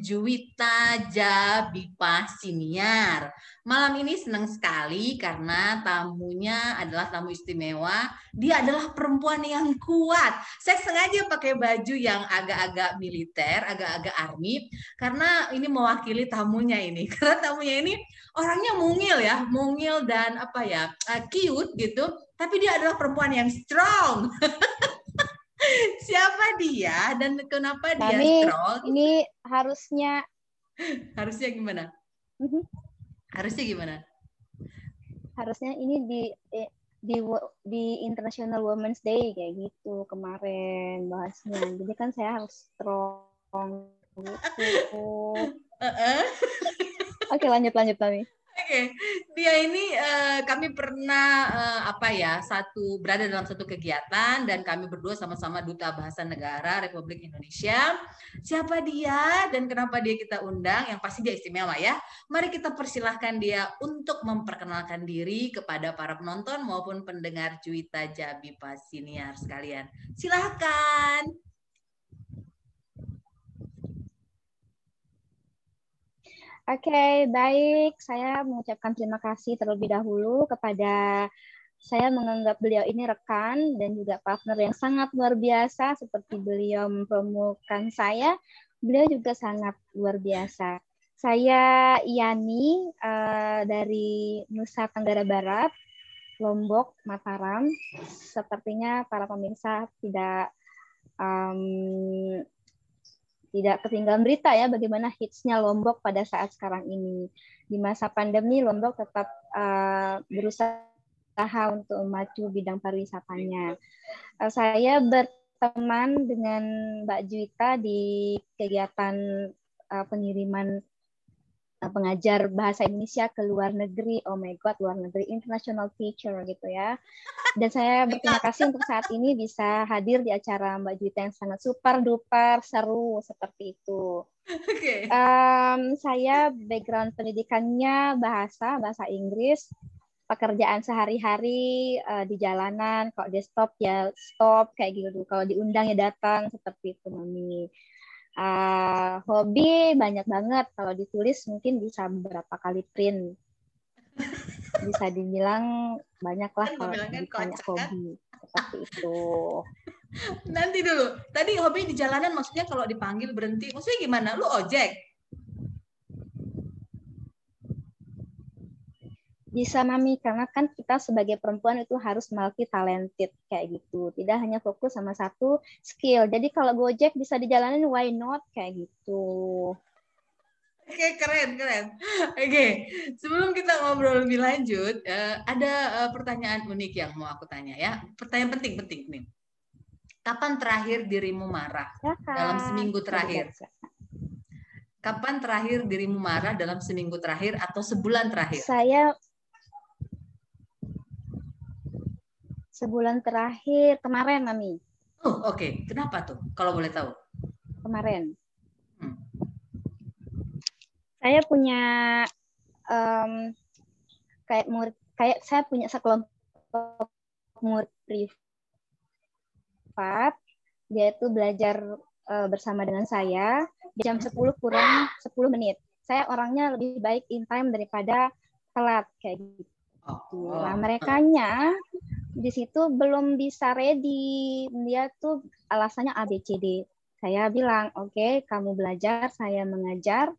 Juwita Jabipa Siniar. Malam ini senang sekali karena tamunya adalah tamu istimewa. Dia adalah perempuan yang kuat. Saya sengaja pakai baju yang agak-agak militer, agak-agak army karena ini mewakili tamunya ini. Karena tamunya ini orangnya mungil ya, mungil dan apa ya, uh, cute gitu. Tapi dia adalah perempuan yang strong. Siapa dia dan kenapa dia Kami strong? ini harusnya Harusnya gimana? Mhm. Harusnya gimana? harusnya ini di eh, di di International Women's Day kayak gitu kemarin bahasnya. Jadi kan saya harus strong gitu. Oke, lanjut lanjut kami. Oke, dia ini eh, kami pernah eh, apa ya satu berada dalam satu kegiatan dan kami berdua sama-sama duta bahasa negara Republik Indonesia. Siapa dia dan kenapa dia kita undang? Yang pasti dia istimewa ya. Mari kita persilahkan dia untuk memperkenalkan diri kepada para penonton maupun pendengar Juwita Jabi Pasiniar sekalian. Silahkan. Oke, baik. Saya mengucapkan terima kasih terlebih dahulu kepada saya menganggap beliau ini rekan dan juga partner yang sangat luar biasa seperti beliau mempromokan saya. Beliau juga sangat luar biasa. Saya Yani eh, dari Nusa Tenggara Barat, Lombok, Mataram. Sepertinya para pemirsa tidak em, tidak ketinggalan berita ya bagaimana hitsnya Lombok pada saat sekarang ini. Di masa pandemi Lombok tetap uh, berusaha untuk memacu bidang pariwisatanya. Uh, saya berteman dengan Mbak Juwita di kegiatan uh, pengiriman pengajar bahasa Indonesia ke luar negeri. Oh my god, luar negeri international teacher gitu ya. Dan saya berterima kasih untuk saat ini bisa hadir di acara Mbak Juwita yang sangat super duper seru seperti itu. Oke. Em, saya background pendidikannya bahasa bahasa Inggris. Pekerjaan sehari-hari eh, di jalanan, kalau dia stop ya stop kayak gitu. Kalau diundang ya datang seperti itu mami. Eh, hobi banyak banget. Kalau ditulis mungkin bisa beberapa kali print. Bisa dibilang banyak lah Kan kalau kocak, kan? hobi seperti itu. Nanti dulu. Tadi hobi di jalanan maksudnya kalau dipanggil berhenti. Maksudnya gimana? Lu ojek? Bisa mami karena kan kita sebagai perempuan itu harus multi talented kayak gitu. Tidak hanya fokus sama satu skill. Jadi kalau Gojek bisa dijalanin why not kayak gitu. Oke, keren, keren. Oke, sebelum kita ngobrol lebih lanjut, eh, ada eh, pertanyaan unik yang mau aku tanya ya. Pertanyaan penting-penting nih. Kapan terakhir dirimu marah? Silakan. Dalam seminggu terakhir. Kapan terakhir dirimu marah dalam seminggu terakhir atau sebulan terakhir? Saya sebulan terakhir kemarin mami Oh, oke. Kenapa tuh? Kalau boleh tahu. kemarin. Hmm. Saya punya em, kayak murid kayak saya punya sekelompok murid privat dia itu belajar eh, bersama dengan saya di jam 10 kurang 10 menit. Saya orangnya lebih baik in time daripada telat kayak gitu. Oh, Nah, merekanya di situ belum bisa ready. Dia tuh alasannya ABCD. Saya bilang, oke, kamu belajar, saya mengajar.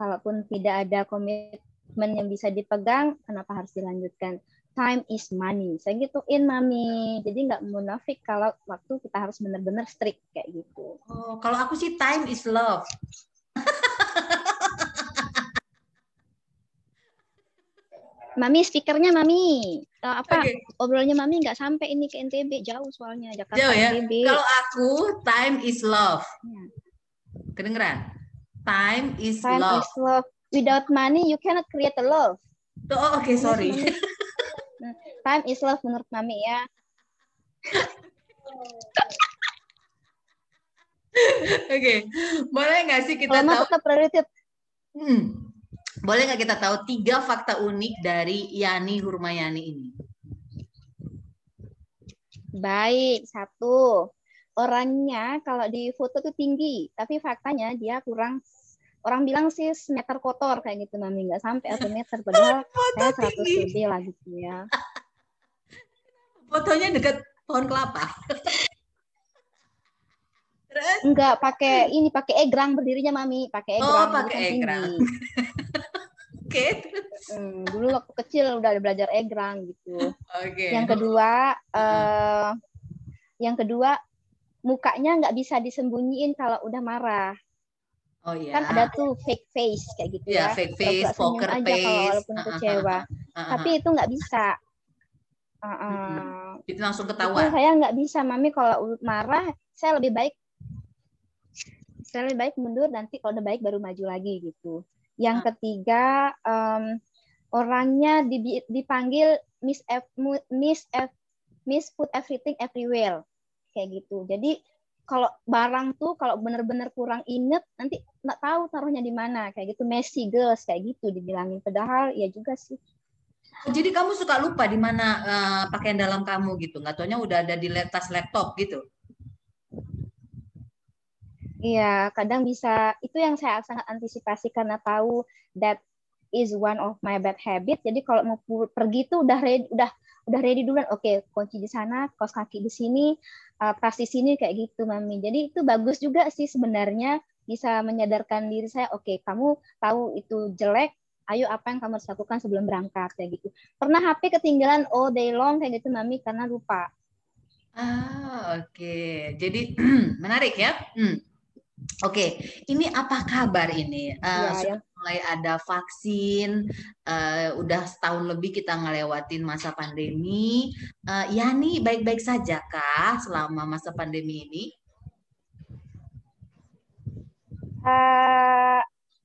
Kalaupun tidak ada komitmen yang bisa dipegang, kenapa harus dilanjutkan? Time is money. Saya gituin, Mami. Jadi nggak munafik kalau waktu kita harus benar-benar strict kayak gitu. Oh, kalau aku sih time is love. Mami, speakernya Mami. Eh, apa Oke. obrolannya Mami nggak sampai ini ke NTB jauh soalnya Jakarta Jauh ya. NTB. Kalau aku time is love. Ya. Kedengeran? Time is Time love. is love. Without money, you cannot create a love. Tuh, Oh, oke, sorry. Time is love menurut Mami ya. Oke, boleh nggak sih kita Kalau mau tahu? tetap prioritas. Hmm, boleh nggak kita tahu tiga fakta unik dari Yani Hurmayani ini? Baik, satu. orangnya kalau di foto tuh tinggi, tapi faktanya dia kurang orang bilang sih meter kotor kayak gitu mami. Nggak sampai satu meter padahal saya seratus lebih lah gitu ya. Fotonya dekat pohon kelapa. Enggak pakai ini pakai egrang berdirinya mami. Pakai oh, egrang oh pakai egrang Oke. Okay. Hmm, dulu waktu kecil udah belajar egrang gitu. Oke. Okay. Yang kedua, uh, yang kedua mukanya nggak bisa disembunyiin kalau udah marah. Oh iya. Kan ada tuh fake face kayak gitu yeah, ya. fake face, poker face. Aja kalau walaupun kecewa. Tapi itu nggak bisa. Uh, uh, itu langsung ketahuan. Itu saya nggak bisa, mami kalau marah saya lebih baik saya lebih baik mundur nanti kalau udah baik baru maju lagi gitu. Yang ah. ketiga um, orangnya dipanggil Miss F, Miss F, Miss Put Everything Everywhere. Kayak gitu. Jadi kalau barang tuh kalau bener-bener kurang inget nanti nggak tahu taruhnya di mana. Kayak gitu messy girls kayak gitu dibilangin. Padahal ya juga sih. Jadi kamu suka lupa di mana uh, pakaian dalam kamu gitu? Nggak taunya udah ada di tas laptop gitu Iya, kadang bisa itu yang saya sangat antisipasi karena tahu that is one of my bad habit. Jadi kalau mau pergi tuh udah ready, udah udah ready duluan. Oke, kunci di sana, kos kaki di sini, uh, tas di sini kayak gitu, mami. Jadi itu bagus juga sih sebenarnya bisa menyadarkan diri saya. Oke, kamu tahu itu jelek, ayo apa yang kamu harus lakukan sebelum berangkat kayak gitu. Pernah HP ketinggalan all day long kayak gitu, mami, karena lupa. Ah, oke. Okay. Jadi menarik ya. Hmm. Oke, ini apa kabar ini? Uh, ya, sudah ya. mulai ada vaksin, uh, udah setahun lebih kita ngelewatin masa pandemi. Uh, Yani baik-baik saja kah selama masa pandemi ini? Uh,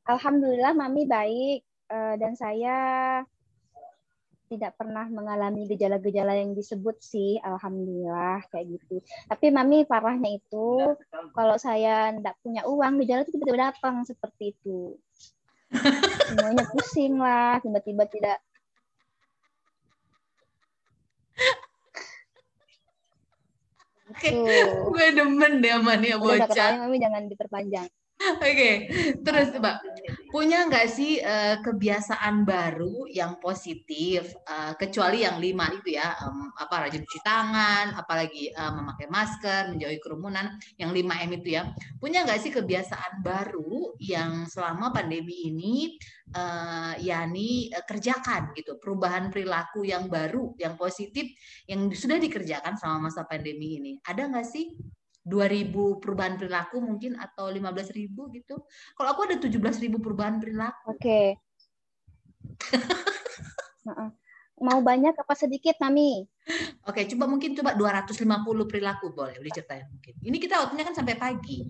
Alhamdulillah, Mami baik uh, dan saya tidak pernah mengalami gejala-gejala yang disebut sih, alhamdulillah kayak gitu. Tapi mami parahnya itu kalau saya tidak punya uang, gejala itu tiba-tiba datang seperti itu. Semuanya pusing lah, tiba-tiba tidak. Oke, gue demen deh sama nih bocah. mami jangan diperpanjang. Oke, okay. terus Mbak, punya nggak sih uh, kebiasaan baru yang positif, uh, kecuali yang lima itu ya, um, apa rajin cuci tangan, apalagi uh, memakai masker, menjauhi kerumunan, yang lima M itu ya. Punya nggak sih kebiasaan baru yang selama pandemi ini uh, Yani uh, kerjakan gitu, perubahan perilaku yang baru, yang positif, yang sudah dikerjakan selama masa pandemi ini. Ada nggak sih? 2000 perubahan perilaku mungkin atau 15.000 gitu. Kalau aku ada 17.000 perubahan perilaku. Oke. Okay. Mau banyak apa sedikit, Mami? Oke, coba mungkin coba 250 perilaku boleh diceritain mungkin. Ini kita waktunya kan sampai pagi.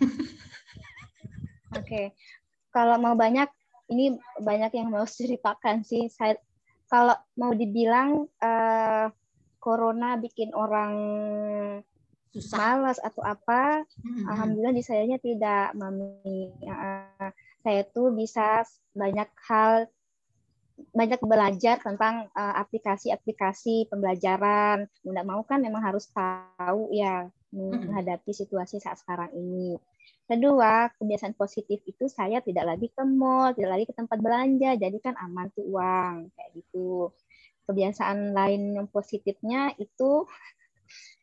Oke. Kalau mau banyak ini banyak yang mau ceritakan sih. Saya kalau mau dibilang uh, corona bikin orang susah malas atau apa hmm. alhamdulillah di sayanya tidak mami uh, saya tuh bisa banyak hal banyak belajar tentang aplikasi-aplikasi uh, pembelajaran. Tidak mau kan memang harus tahu ya menghadapi situasi saat sekarang ini. Kedua, kebiasaan positif itu saya tidak lagi ke mall, tidak lagi ke tempat belanja, jadi kan aman tuh uang kayak gitu. Kebiasaan lain yang positifnya itu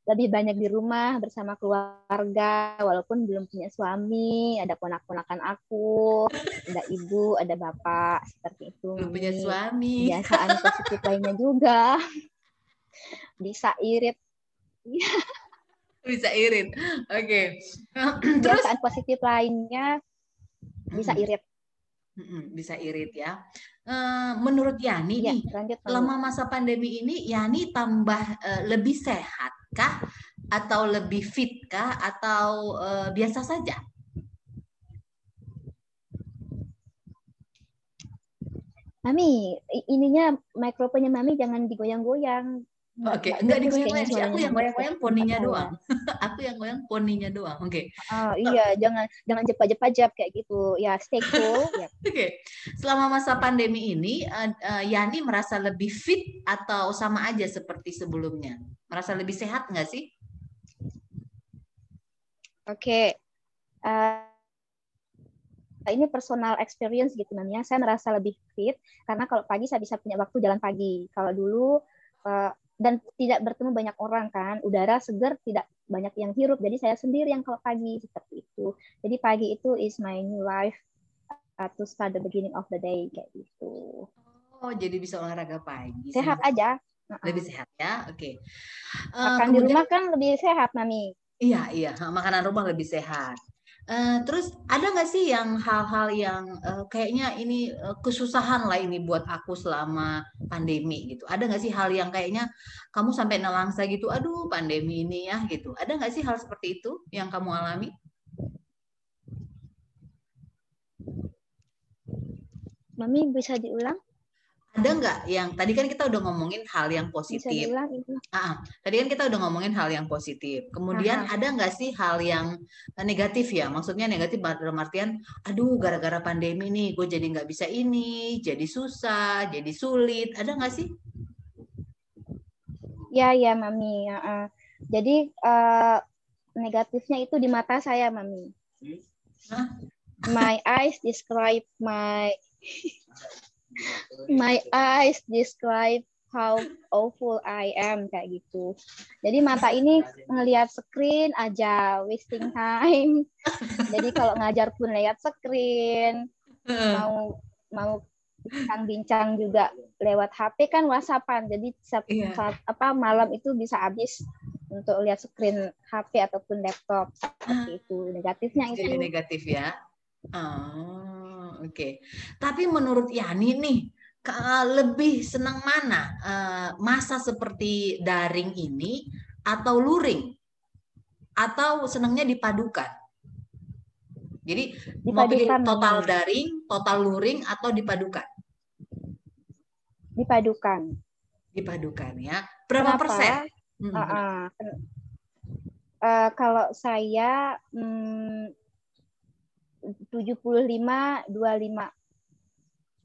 lebih banyak di rumah bersama keluarga walaupun belum punya suami ada ponak-ponakan aku ada ibu ada bapak seperti itu. Belum punya suami. Kebiasaan positif lainnya juga. Bisa irit. Bisa irit. Oke. Okay. kebiasaan positif lainnya bisa irit. Bisa irit ya. Eh, menurut Yani ya, nih, selama masa pandemi ini Yani tambah uh, lebih sehat kah atau lebih fit kah atau uh, biasa saja? Mami, ininya mikrofonnya Mami jangan digoyang-goyang. Oke, okay. enggak digoyang-goyang sih. Aku yang goyang-goyang poninya doang. aku yang goyang poninya doang. Oke. Okay. Oh, iya, jangan jangan jepat-jepat kayak gitu. Ya, stay cool. Oke. Okay. Selama masa pandemi ini, uh, uh, Yani merasa lebih fit atau sama aja seperti sebelumnya? Merasa lebih sehat nggak sih? Oke. Uh, ini personal experience gitu namanya. Saya merasa lebih fit karena kalau pagi saya bisa punya waktu jalan pagi. Kalau dulu uh, dan tidak bertemu banyak orang kan, udara segar tidak banyak yang hirup. Jadi saya sendiri yang kalau pagi seperti itu. Jadi pagi itu is my new life uh, to start the beginning of the day kayak gitu. Oh, jadi bisa olahraga pagi. Sehat aja. Lebih sehat ya, oke. Okay. Uh, Makan kemudian, di rumah kan lebih sehat, Mami. Iya, iya, makanan rumah lebih sehat. Uh, terus ada nggak sih yang hal-hal yang uh, kayaknya ini uh, kesusahan lah ini buat aku selama pandemi gitu. Ada nggak sih hal yang kayaknya kamu sampai nelangsa gitu, aduh pandemi ini ya gitu. Ada nggak sih hal seperti itu yang kamu alami? Mami bisa diulang? Ada nggak yang tadi kan kita udah ngomongin hal yang positif. Ah, tadi kan kita udah ngomongin hal yang positif. Kemudian Aha. ada nggak sih hal yang negatif ya? Maksudnya negatif dalam artian, aduh gara-gara pandemi nih, gue jadi nggak bisa ini, jadi susah, jadi sulit. Ada nggak sih? Ya ya mami. Uh, jadi uh, negatifnya itu di mata saya mami. Hah? My eyes describe my my eyes describe how awful I am kayak gitu. Jadi mata ini ngelihat screen aja wasting time. Jadi kalau ngajar pun lihat screen. Mau mau bincang-bincang juga lewat HP kan WhatsAppan. Jadi saat, yeah. saat apa malam itu bisa habis untuk lihat screen HP ataupun laptop seperti itu. Negatifnya itu. Jadi negatif ya. Oh oke. Okay. Tapi menurut Yani nih, lebih senang mana eh, masa seperti daring ini atau luring? Atau senangnya dipadukan? Jadi dipadukan. mau pilih total daring, total luring atau dipadukan? Dipadukan. Dipadukan ya. Berapa Kenapa? persen? Uh, uh, uh, kalau saya hmm, 75 25.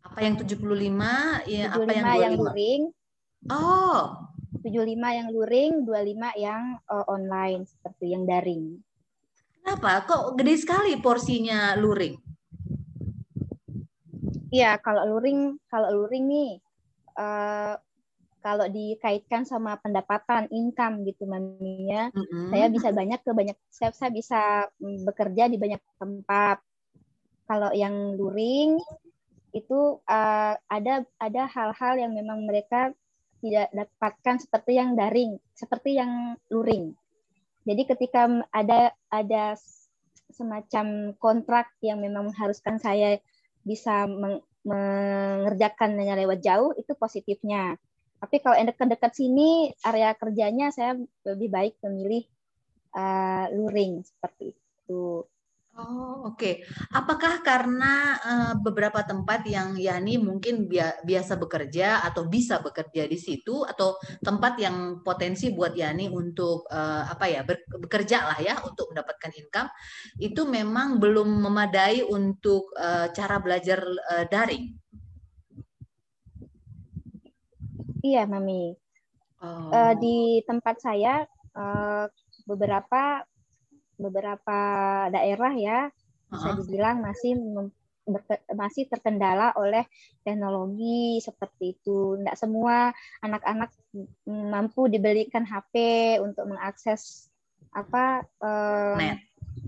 Apa yang 75? Ya, 75 apa yang 25? yang luring. Oh. 75 yang luring, 25 yang uh, online seperti yang daring. Kenapa? Kok gede sekali porsinya luring? Iya, kalau luring, kalau luring nih uh, kalau dikaitkan sama pendapatan income gitu maminya mm-hmm. saya bisa banyak ke banyak saya, saya bisa mm, bekerja di banyak tempat kalau yang luring itu uh, ada ada hal-hal yang memang mereka tidak dapatkan seperti yang daring, seperti yang luring. Jadi ketika ada ada semacam kontrak yang memang mengharuskan saya bisa mengerjakannya lewat jauh itu positifnya. Tapi kalau yang dekat-dekat sini area kerjanya saya lebih baik memilih uh, luring seperti itu. Oh, oke. Okay. Apakah karena uh, beberapa tempat yang Yani mungkin bia biasa bekerja atau bisa bekerja di situ atau tempat yang potensi buat Yani untuk uh, apa ya bekerja lah ya untuk mendapatkan income itu memang belum memadai untuk uh, cara belajar uh, daring? Iya, Mami. Oh. Uh, di tempat saya uh, beberapa beberapa daerah ya bisa dibilang masih masih terkendala oleh teknologi seperti itu. Tidak semua anak-anak mampu dibelikan HP untuk mengakses apa eh,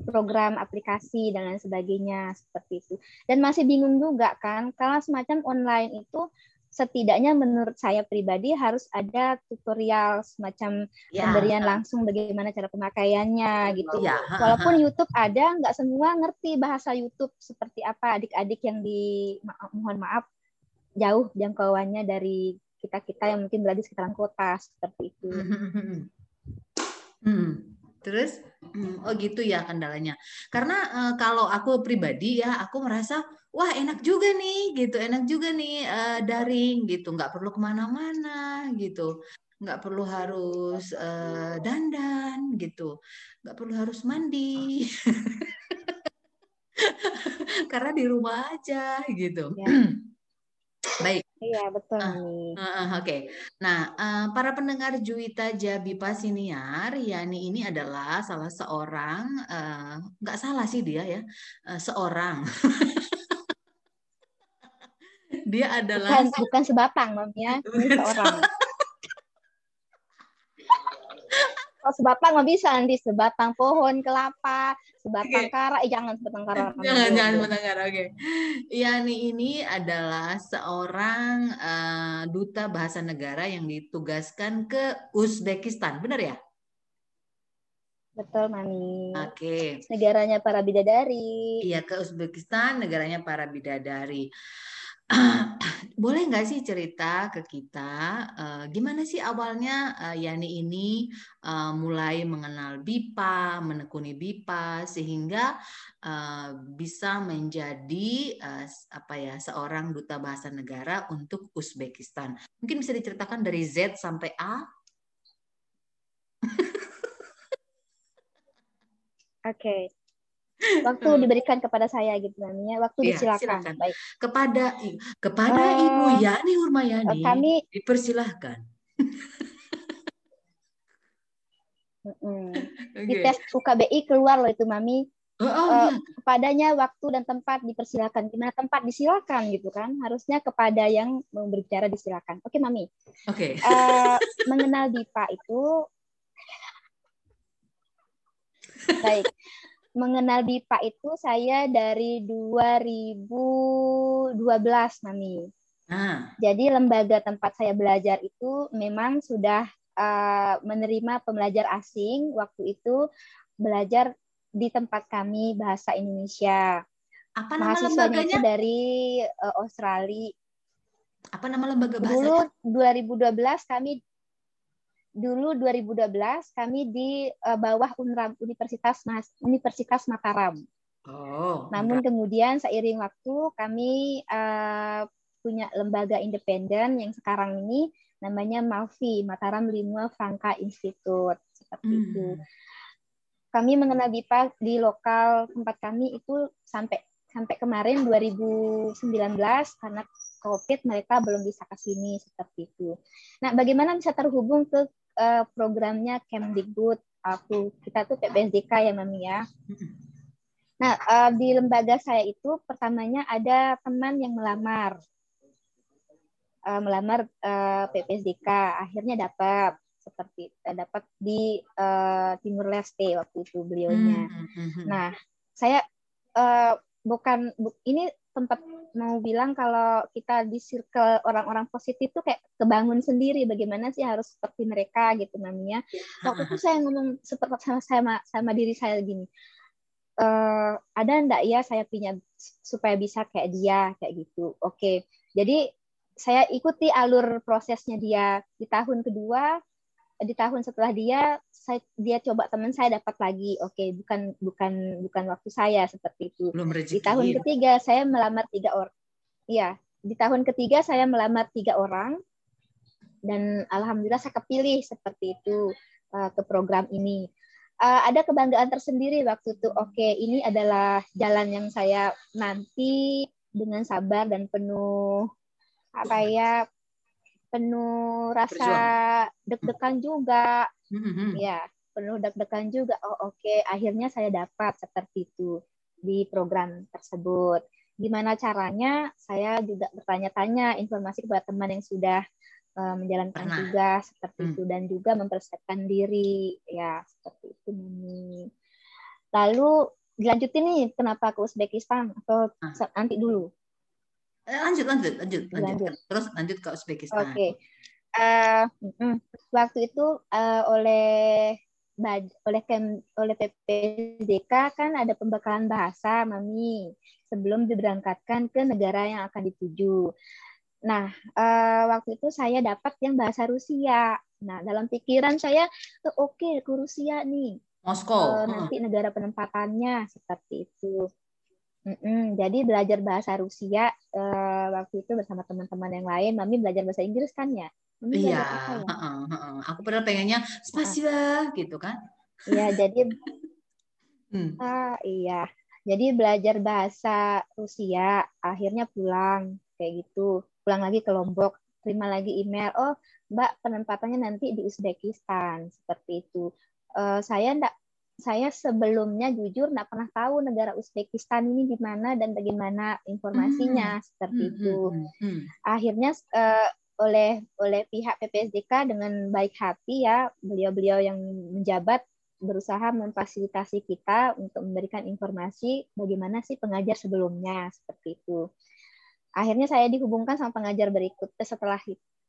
program aplikasi dan lain sebagainya seperti itu. Dan masih bingung juga kan, kalau semacam online itu setidaknya menurut saya pribadi harus ada tutorial semacam ya. pemberian langsung bagaimana cara pemakaiannya gitu. Ya. Walaupun YouTube ada, nggak semua ngerti bahasa YouTube seperti apa adik-adik yang di mohon maaf jauh jangkauannya dari kita kita yang mungkin berada di sekitaran kota seperti itu. Hmm. Terus, hmm, oh gitu ya kendalanya. Karena uh, kalau aku pribadi ya, aku merasa wah enak juga nih, gitu, enak juga nih uh, daring, gitu, nggak perlu ke mana-mana, gitu, nggak perlu harus uh, dandan, gitu, nggak perlu harus mandi, karena di rumah aja, gitu. Ya. Baik. Iya, betul nih. uh, uh, Oke, nah uh, para pendengar Juwita Jabipa Siniar, Yani ini adalah salah seorang, uh, nggak salah sih dia ya, uh, seorang. dia adalah Bukan bukan sebatang, Mam ya. Bukan seorang. Kalau sebatang mah bisa nanti sebatang pohon kelapa, sebatang Oke. kara, eh jangan sebatang kara. Jangan, jangan belum. mendengar. Oke. Yani ini adalah seorang uh, duta bahasa negara yang ditugaskan ke Uzbekistan, benar ya? Betul, Mami. Oke. Negaranya para bidadari. Iya ke Uzbekistan, negaranya para bidadari. Boleh nggak sih cerita ke kita eh, gimana sih awalnya eh, Yani ini eh, mulai mengenal BIPA, menekuni BIPA sehingga eh, bisa menjadi s- apa ya seorang duta bahasa negara untuk Uzbekistan. Mungkin bisa diceritakan dari Z sampai A. Oke. Waktu Hmm. diberikan kepada saya gitu namanya, waktu Iya, disilakan. silakan. Baik. Kepada kepada Eh, Ibu Yani Hurmayani kami dipersilahkan. Oke. di tes UKBI keluar loh itu Mami Oh, oh, Eh, iya. kepadanya waktu dan tempat dipersilakan. Gimana tempat disilakan gitu kan? Harusnya kepada yang mau berbicara disilakan. Oke, Mami. Oke. Eh, mengenal Dipa itu baik. Mengenal Dipa itu saya dari 2012, Mami. Nah, Jadi lembaga tempat saya belajar itu memang sudah eh, menerima pembelajar asing. Waktu itu belajar di tempat kami bahasa Indonesia. apa nama Mahasiswanya itu lembaganya? dari eh, Australia. Apa nama lembaga Dulu bahasanya? 2012 kami dulu 2012 kami di eh, bawah Unram Universitas Mas- Universitas Mataram. Oh, Namun kemudian seiring waktu kami eh, punya lembaga independen yang sekarang ini namanya MAFI, Mataram Lingua Franca Institute seperti Hmm. itu. Kami mengenal BIPA di lokal tempat kami itu sampai sampai kemarin 2019 karena COVID mereka belum bisa ke sini seperti itu. Nah, bagaimana bisa terhubung ke eh, programnya Kemdikbud? Aku kita tuh PPSDK ya Mami ya. Nah, eh, di lembaga saya itu pertamanya ada teman yang melamar. Eh, melamar eh, PPSDK, akhirnya dapat seperti eh, dapat di eh, Timur Leste waktu itu beliaunya. Hmm, hmm, hmm. Nah, saya eh, bukan bu- ini tempat mau bilang kalau kita di circle orang-orang positif tuh kayak kebangun sendiri bagaimana sih harus seperti mereka gitu namanya. Waktu itu saya ngomong seperti sama sama, sama diri saya gini. eh, ada enggak ya saya punya supaya bisa kayak dia kayak gitu. Oke. Jadi saya ikuti alur prosesnya dia di tahun kedua di tahun setelah dia saya dia coba teman saya dapat lagi. Oke bukan bukan bukan waktu saya seperti itu. Belum di tahun ketiga saya melamar tiga orang iya. Di tahun ketiga saya melamar tiga orang. Dan alhamdulillah saya kepilih seperti itu uh, ke program ini. Uh, ada kebanggaan tersendiri waktu itu. Oke ini adalah jalan yang saya nanti dengan sabar dan penuh apa ya penuh rasa deg-degan juga Hmm, hmm, hmm. ya penuh deg-degan juga oh oke akhirnya saya dapat seperti itu di program tersebut gimana caranya saya juga bertanya-tanya informasi kepada teman yang sudah uh, menjalankan Pernah. tugas seperti Hmm. itu dan juga mempersiapkan diri ya seperti itu Mimi. lalu dilanjutin nih kenapa ke Uzbekistan atau Ah. nanti dulu Eh, Lanjut, lanjut, lanjut, lanjut. Lanjut. Terus lanjut ke Uzbekistan. Oke. Eh, mm, waktu itu eh, oleh bad- oleh Kem, oleh PPDK kan ada pembekalan bahasa, Mami, sebelum diberangkatkan ke negara yang akan dituju. Nah, eh, waktu itu saya dapat yang bahasa Rusia. Nah, dalam pikiran saya, "Oh, oke, ke Rusia nih. Moskow. Eh, Heeh. nanti negara penempatannya seperti itu. Mm-mm, jadi belajar bahasa Rusia eh, waktu itu bersama teman-teman yang lain. Mami belajar bahasa Inggris kan ya? Mami Iya, ya? heeh, heeh. Aku pernah pengennya spasiba gitu kan. Iya, jadi Hmm. ah iya. Jadi belajar bahasa Rusia, akhirnya pulang kayak gitu. pulang lagi ke Lombok terima lagi email oh mbak penempatannya nanti di Uzbekistan seperti itu uh, saya enggak saya sebelumnya jujur nggak pernah tahu negara Uzbekistan ini di mana dan bagaimana informasinya hmm. seperti hmm. itu. Hmm. hmm. Akhirnya uh, oleh oleh pihak PPSDK dengan baik hati ya beliau-beliau yang menjabat berusaha memfasilitasi kita untuk memberikan informasi bagaimana sih pengajar sebelumnya seperti itu. Akhirnya saya dihubungkan sama pengajar berikut setelah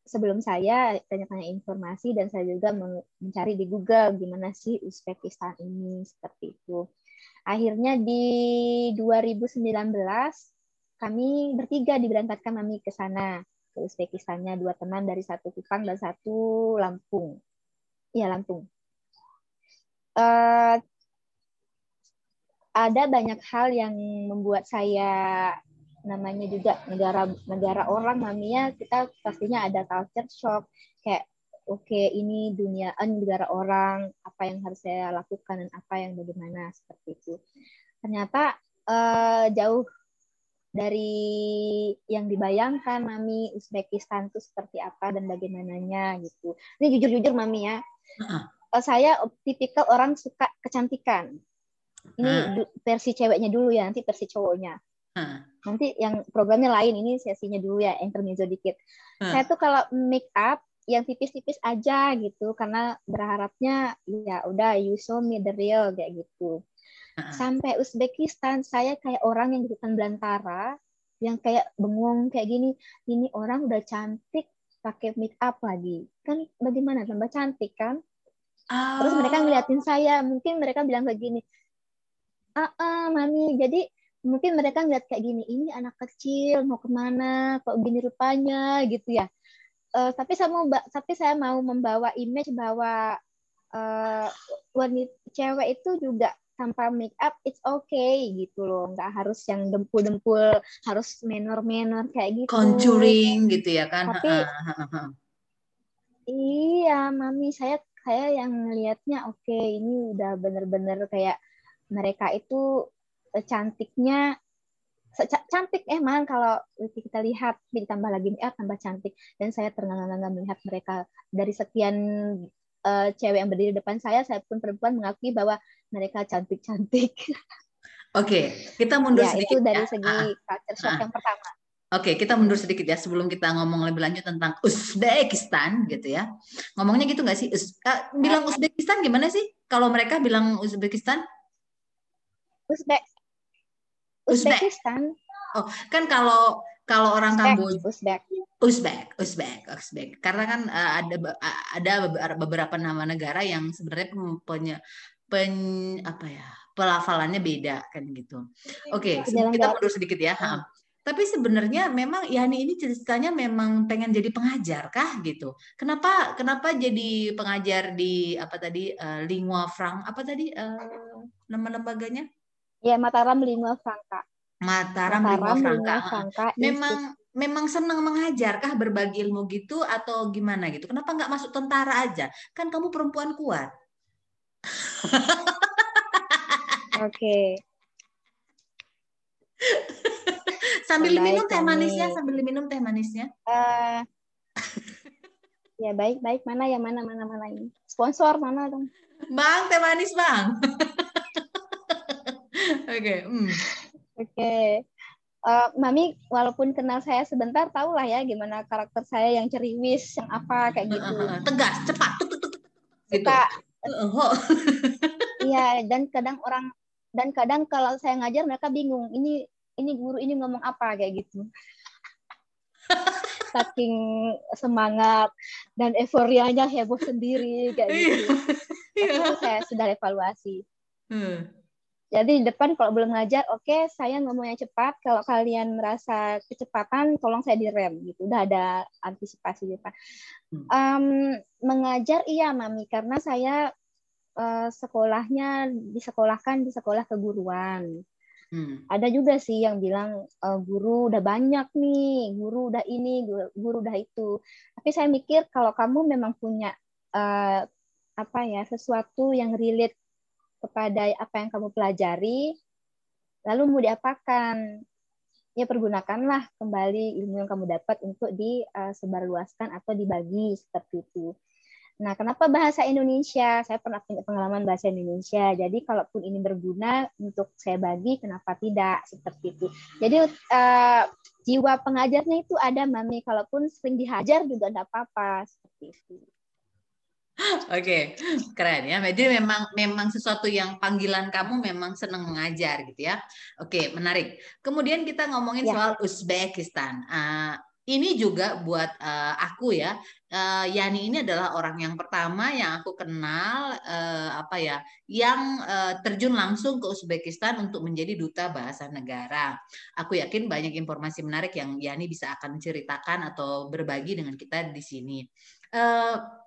sebelum saya tanya-tanya informasi dan saya juga mencari di Google gimana sih Uzbekistan ini seperti itu. Akhirnya di 2019 kami bertiga diberangkatkan kami ke sana ke Uzbekistannya dua teman dari satu Kupang dan satu Lampung. Iya Lampung. Uh, ada banyak hal yang membuat saya namanya juga negara negara orang maminya kita pastinya ada culture shock. Kayak oke okay, ini dunia eh, negara orang apa yang harus saya lakukan dan apa yang bagaimana seperti itu. Ternyata uh, jauh dari yang dibayangkan mami Uzbekistan itu seperti apa dan bagaimananya gitu. Ini jujur-jujur mami ya. Uh saya tipikal orang suka kecantikan. Ini versi ceweknya dulu ya nanti versi cowoknya. Uh nanti yang programnya lain ini sesinya dulu ya intermezzo dikit hmm. saya tuh kalau make up yang tipis-tipis aja gitu karena berharapnya ya udah you show me the real kayak gitu hmm. sampai Uzbekistan saya kayak orang yang di hutan belantara yang kayak bengong kayak gini ini orang udah cantik pakai make up lagi kan bagaimana tambah cantik kan oh. terus mereka ngeliatin saya mungkin mereka bilang kayak gini ah, ah mami jadi mungkin mereka ngeliat kayak gini ini anak kecil mau ke mana? Kok gini rupanya? Gitu ya. Uh, tapi saya mau tapi saya mau membawa image bahwa uh, wanita cewek itu juga tanpa make up it's okay gitu loh. Nggak harus yang dempul-dempul harus menor-menor kayak gitu. Contouring gitu ya kan? Tapi iya mami saya saya yang ngelihatnya oke okay, ini udah bener-bener kayak mereka itu cantiknya cantik emang kalau kita lihat ditambah lagi ya tambah cantik dan saya terengah-engah melihat mereka dari sekian uh, cewek yang berdiri depan saya saya pun perempuan mengakui bahwa mereka cantik-cantik. Oke, kita mundur ya, sedikit itu dari ya. segi uh, culture shock uh. yang pertama. Oke, kita mundur sedikit ya sebelum kita ngomong lebih lanjut tentang Uzbekistan gitu ya. Ngomongnya gitu nggak sih? Uz, uh, bilang Uzbekistan gimana sih? Kalau mereka bilang Uzbekistan? Uzbek Uzbekistan. Oh, kan kalau kalau orang Kamboja Uzbek. Uzbek, Uzbek, Uzbek. Karena kan uh, ada ada beberapa nama negara yang sebenarnya punya pen apa ya pelafalannya beda kan gitu. Oke, okay, kita mundur sedikit ya. Hmm. Tapi sebenarnya memang Yani ini ceritanya memang pengen jadi pengajar kah gitu. Kenapa kenapa jadi pengajar di apa tadi uh, lingua franc apa tadi uh, nama lembaganya? Ya, Mataram Lingua Franca. Mataram, Mataram Lingua Franca. Memang memang senang mengajar kah berbagi ilmu gitu atau gimana gitu? Kenapa nggak masuk tentara aja? Kan kamu perempuan kuat. Oke. Okay. sambil baik, minum teh manisnya, sambil minum teh manisnya. Uh, ya baik baik mana ya mana mana mana ini sponsor mana dong? Bang teh manis bang. Oke. Hmm. Oke. Uh, Mami, walaupun kenal saya sebentar, tahu lah ya gimana karakter saya yang ceriwis, yang apa kayak gitu. Tegas, cepat, tuk, tuk, tuk, gitu. Iya, dan kadang orang dan kadang kalau saya ngajar mereka bingung. Ini ini guru ini ngomong apa kayak gitu. Saking semangat dan euforianya heboh sendiri kayak gitu. Iya. Itu saya sudah evaluasi. Hmm jadi di depan kalau belum ngajar, oke okay, saya ngomongnya cepat. Kalau kalian merasa kecepatan, tolong saya direm gitu. Udah ada antisipasi di depan. Um, mengajar iya mami karena saya uh, sekolahnya disekolahkan di sekolah keguruan. Hmm. Ada juga sih yang bilang e, guru udah banyak nih, guru udah ini, guru, guru udah itu. Tapi saya mikir kalau kamu memang punya uh, apa ya sesuatu yang relate kepada apa yang kamu pelajari, lalu mau diapakan. ya pergunakanlah kembali ilmu yang kamu dapat untuk disebarluaskan atau dibagi seperti itu. Nah, kenapa bahasa Indonesia? Saya pernah punya pengalaman bahasa Indonesia. Jadi, kalaupun ini berguna untuk saya bagi, kenapa tidak? Seperti itu. Jadi, uh, jiwa pengajarnya itu ada, Mami. Kalaupun sering dihajar juga tidak apa-apa. Seperti itu. Oke, keren ya. Jadi memang memang sesuatu yang panggilan kamu memang senang mengajar gitu ya. Oke, menarik. Kemudian kita ngomongin ya. soal Uzbekistan. Uh, ini juga buat uh, aku ya. Uh, Yani ini adalah orang yang pertama yang aku kenal uh, apa ya, yang uh, terjun langsung ke Uzbekistan untuk menjadi duta bahasa negara. Aku yakin banyak informasi menarik yang Yani bisa akan ceritakan atau berbagi dengan kita di sini. Uh,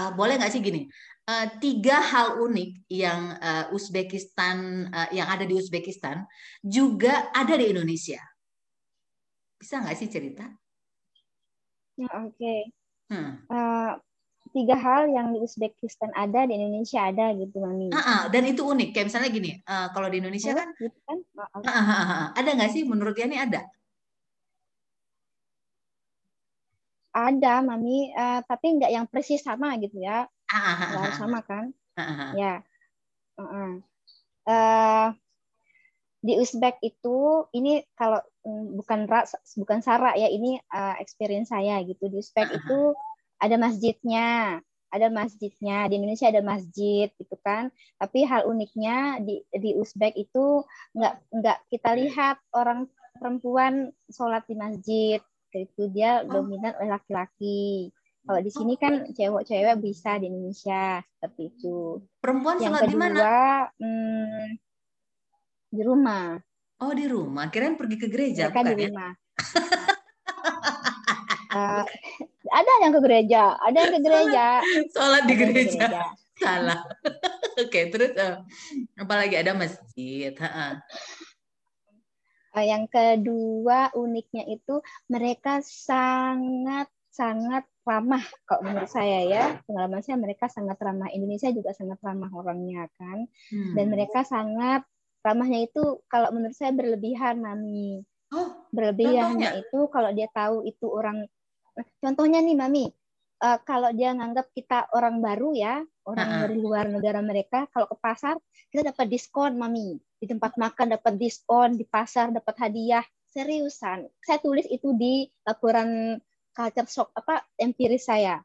uh, boleh nggak sih gini? Uh, tiga hal unik yang uh, Uzbekistan uh, yang ada di Uzbekistan juga ada di Indonesia. Bisa nggak sih cerita? Ya, Oke. Okay. Hmm. Uh, tiga hal yang di Uzbekistan ada di Indonesia ada gitu mami. Uh, uh, dan itu unik. Kayak misalnya gini, uh, kalau di Indonesia oh, kan, gitu kan? Uh, uh, uh, uh, ada nggak sih menurut Yani ada? Ada mami, uh, tapi nggak yang persis sama gitu ya. Uh, uh, uh, uh, sama kan? Ya. Uh, uh. Uh, di Uzbek itu ini kalau mm, bukan bukan Sarah ya ini uh, experience saya gitu di Uzbek uh -huh. itu ada masjidnya ada masjidnya di Indonesia ada masjid gitu kan tapi hal uniknya di di Uzbek itu nggak nggak kita lihat orang perempuan sholat di masjid itu dia oh. dominan oleh laki-laki kalau di sini kan cewek-cewek bisa di Indonesia seperti itu perempuan yang sholat kedua, di mana hmm, di rumah. Oh di rumah, kirain pergi ke gereja Mereka bukan di ya? rumah. uh, ada yang ke gereja, ada yang ke gereja. Sholat di gereja. gereja. Salah. Oke, okay, terus uh, apalagi ada masjid. Uh, yang kedua uniknya itu mereka sangat sangat ramah kalau menurut saya ya. Pengalaman saya mereka sangat ramah. Indonesia juga sangat ramah orangnya kan. Hmm. dan mereka sangat ramahnya itu kalau menurut saya berlebihan mami. Oh, berlebihannya itu kalau dia tahu itu orang contohnya nih mami uh, kalau dia nganggap kita orang baru ya orang uh -uh. dari luar negara mereka kalau ke pasar kita dapat diskon mami. Di tempat makan dapat diskon di pasar dapat hadiah. Seriusan. Saya tulis itu di laporan culture shock apa empiris saya.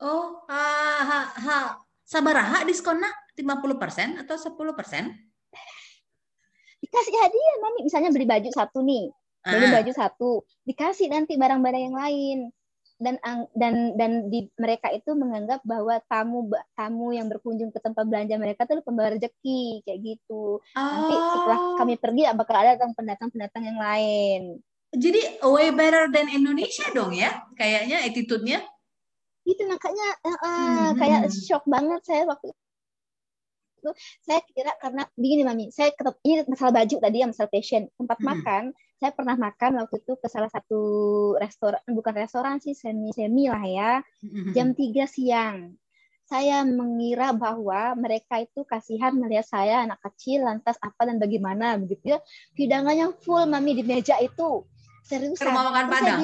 Oh ha ha. Ha sabaraha diskonnya 50% atau 10%? dikasih hadiah mami. Misalnya beli baju satu nih. Beli uh. baju satu. Dikasih nanti barang-barang yang lain dan dan dan di mereka itu menganggap bahwa tamu tamu yang berkunjung ke tempat belanja mereka itu pembawa rezeki kayak gitu. Oh. Nanti setelah oh. kami pergi bakal ada pendatang-pendatang yang lain. Jadi way better than Indonesia dong ya, kayaknya attitude-nya. Itu makanya uh, hmm. kayak shock banget saya waktu itu saya kira karena begini mami saya ketep, ini masalah baju tadi yang masalah fashion tempat hmm. makan saya pernah makan waktu itu ke salah satu restoran bukan restoran sih semi semi lah ya. Jam 3 siang. Saya mengira bahwa mereka itu kasihan melihat saya anak kecil lantas apa dan bagaimana begitu. Ya hidangannya full mami di meja itu. Serius rumah makan padang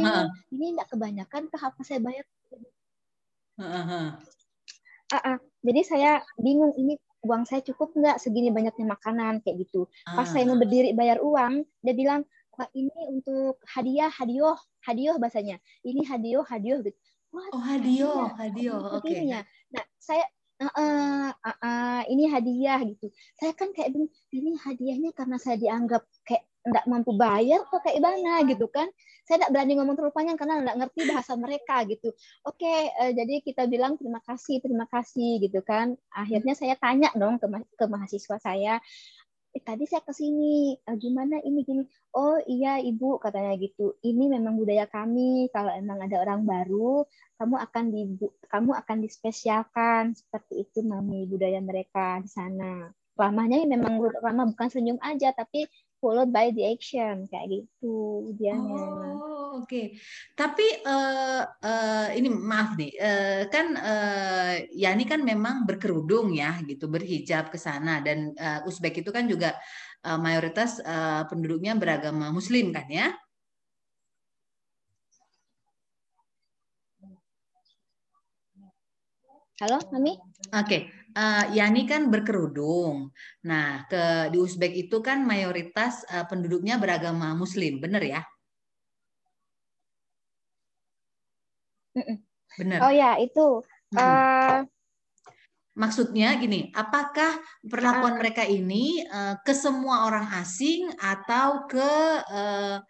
ini enggak kebanyakan ke apa saya bayar? Uh, uh. Uh, uh. jadi saya bingung ini uang saya cukup nggak? Segini banyaknya makanan kayak gitu. Pas saya mau ah. berdiri bayar uang, dia bilang, Pak ini untuk hadiah, hadiah, hadiah bahasanya. Ini hadiah, hadiah gitu. Wah, oh hadiah, hadiah, oke. Okay. Ya. Nah saya uh, uh, uh, uh, ini hadiah gitu. Saya kan kayak ini hadiahnya karena saya dianggap kayak nggak mampu bayar atau kayak gimana gitu kan saya tidak berani ngomong terlalu panjang karena nggak ngerti bahasa mereka gitu oke uh, jadi kita bilang terima kasih terima kasih gitu kan akhirnya saya tanya dong ke, ma ke mahasiswa saya eh, tadi saya ke sini uh, gimana ini gini? Oh iya ibu katanya gitu. Ini memang budaya kami. Kalau emang ada orang baru kamu akan di kamu akan dispesialkan. Seperti itu mami budaya mereka di sana. Ramahnya memang ramah bukan senyum aja tapi followed by the action kayak gitu dia Oh, oke. Okay. Tapi uh, uh, ini maaf nih, uh, kan uh, Yani kan memang berkerudung ya, gitu, berhijab ke sana dan uh, Uzbek itu kan juga uh, mayoritas uh, penduduknya beragama Muslim kan ya? Halo, Mami? Oke, okay. Uh, Yani kan berkerudung. Nah, ke di Uzbek itu kan mayoritas uh, penduduknya beragama Muslim, benar ya? Benar. Oh ya, itu. Uh, Maksudnya gini, apakah perlakuan uh, mereka ini uh, ke semua orang asing atau ke uh,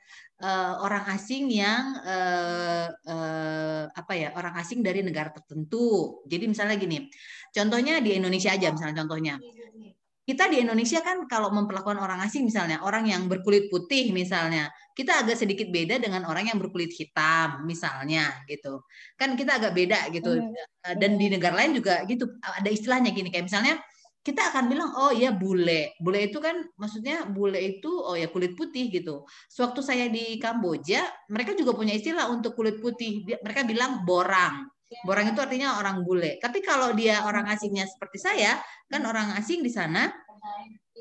uh, orang asing yang uh, uh, apa ya orang asing dari negara tertentu. Jadi misalnya gini, contohnya di Indonesia aja misalnya contohnya. Kita di Indonesia kan kalau memperlakukan orang asing misalnya orang yang berkulit putih misalnya, kita agak sedikit beda dengan orang yang berkulit hitam misalnya gitu. Kan kita agak beda gitu. Hmm. Dan di negara lain juga gitu ada istilahnya gini kayak misalnya kita akan bilang oh ya bule. Bule itu kan maksudnya bule itu oh ya kulit putih gitu. Sewaktu saya di Kamboja mereka juga punya istilah untuk kulit putih. Mereka bilang borang. Borang itu artinya orang bule. Tapi kalau dia orang asingnya seperti saya kan orang asing di sana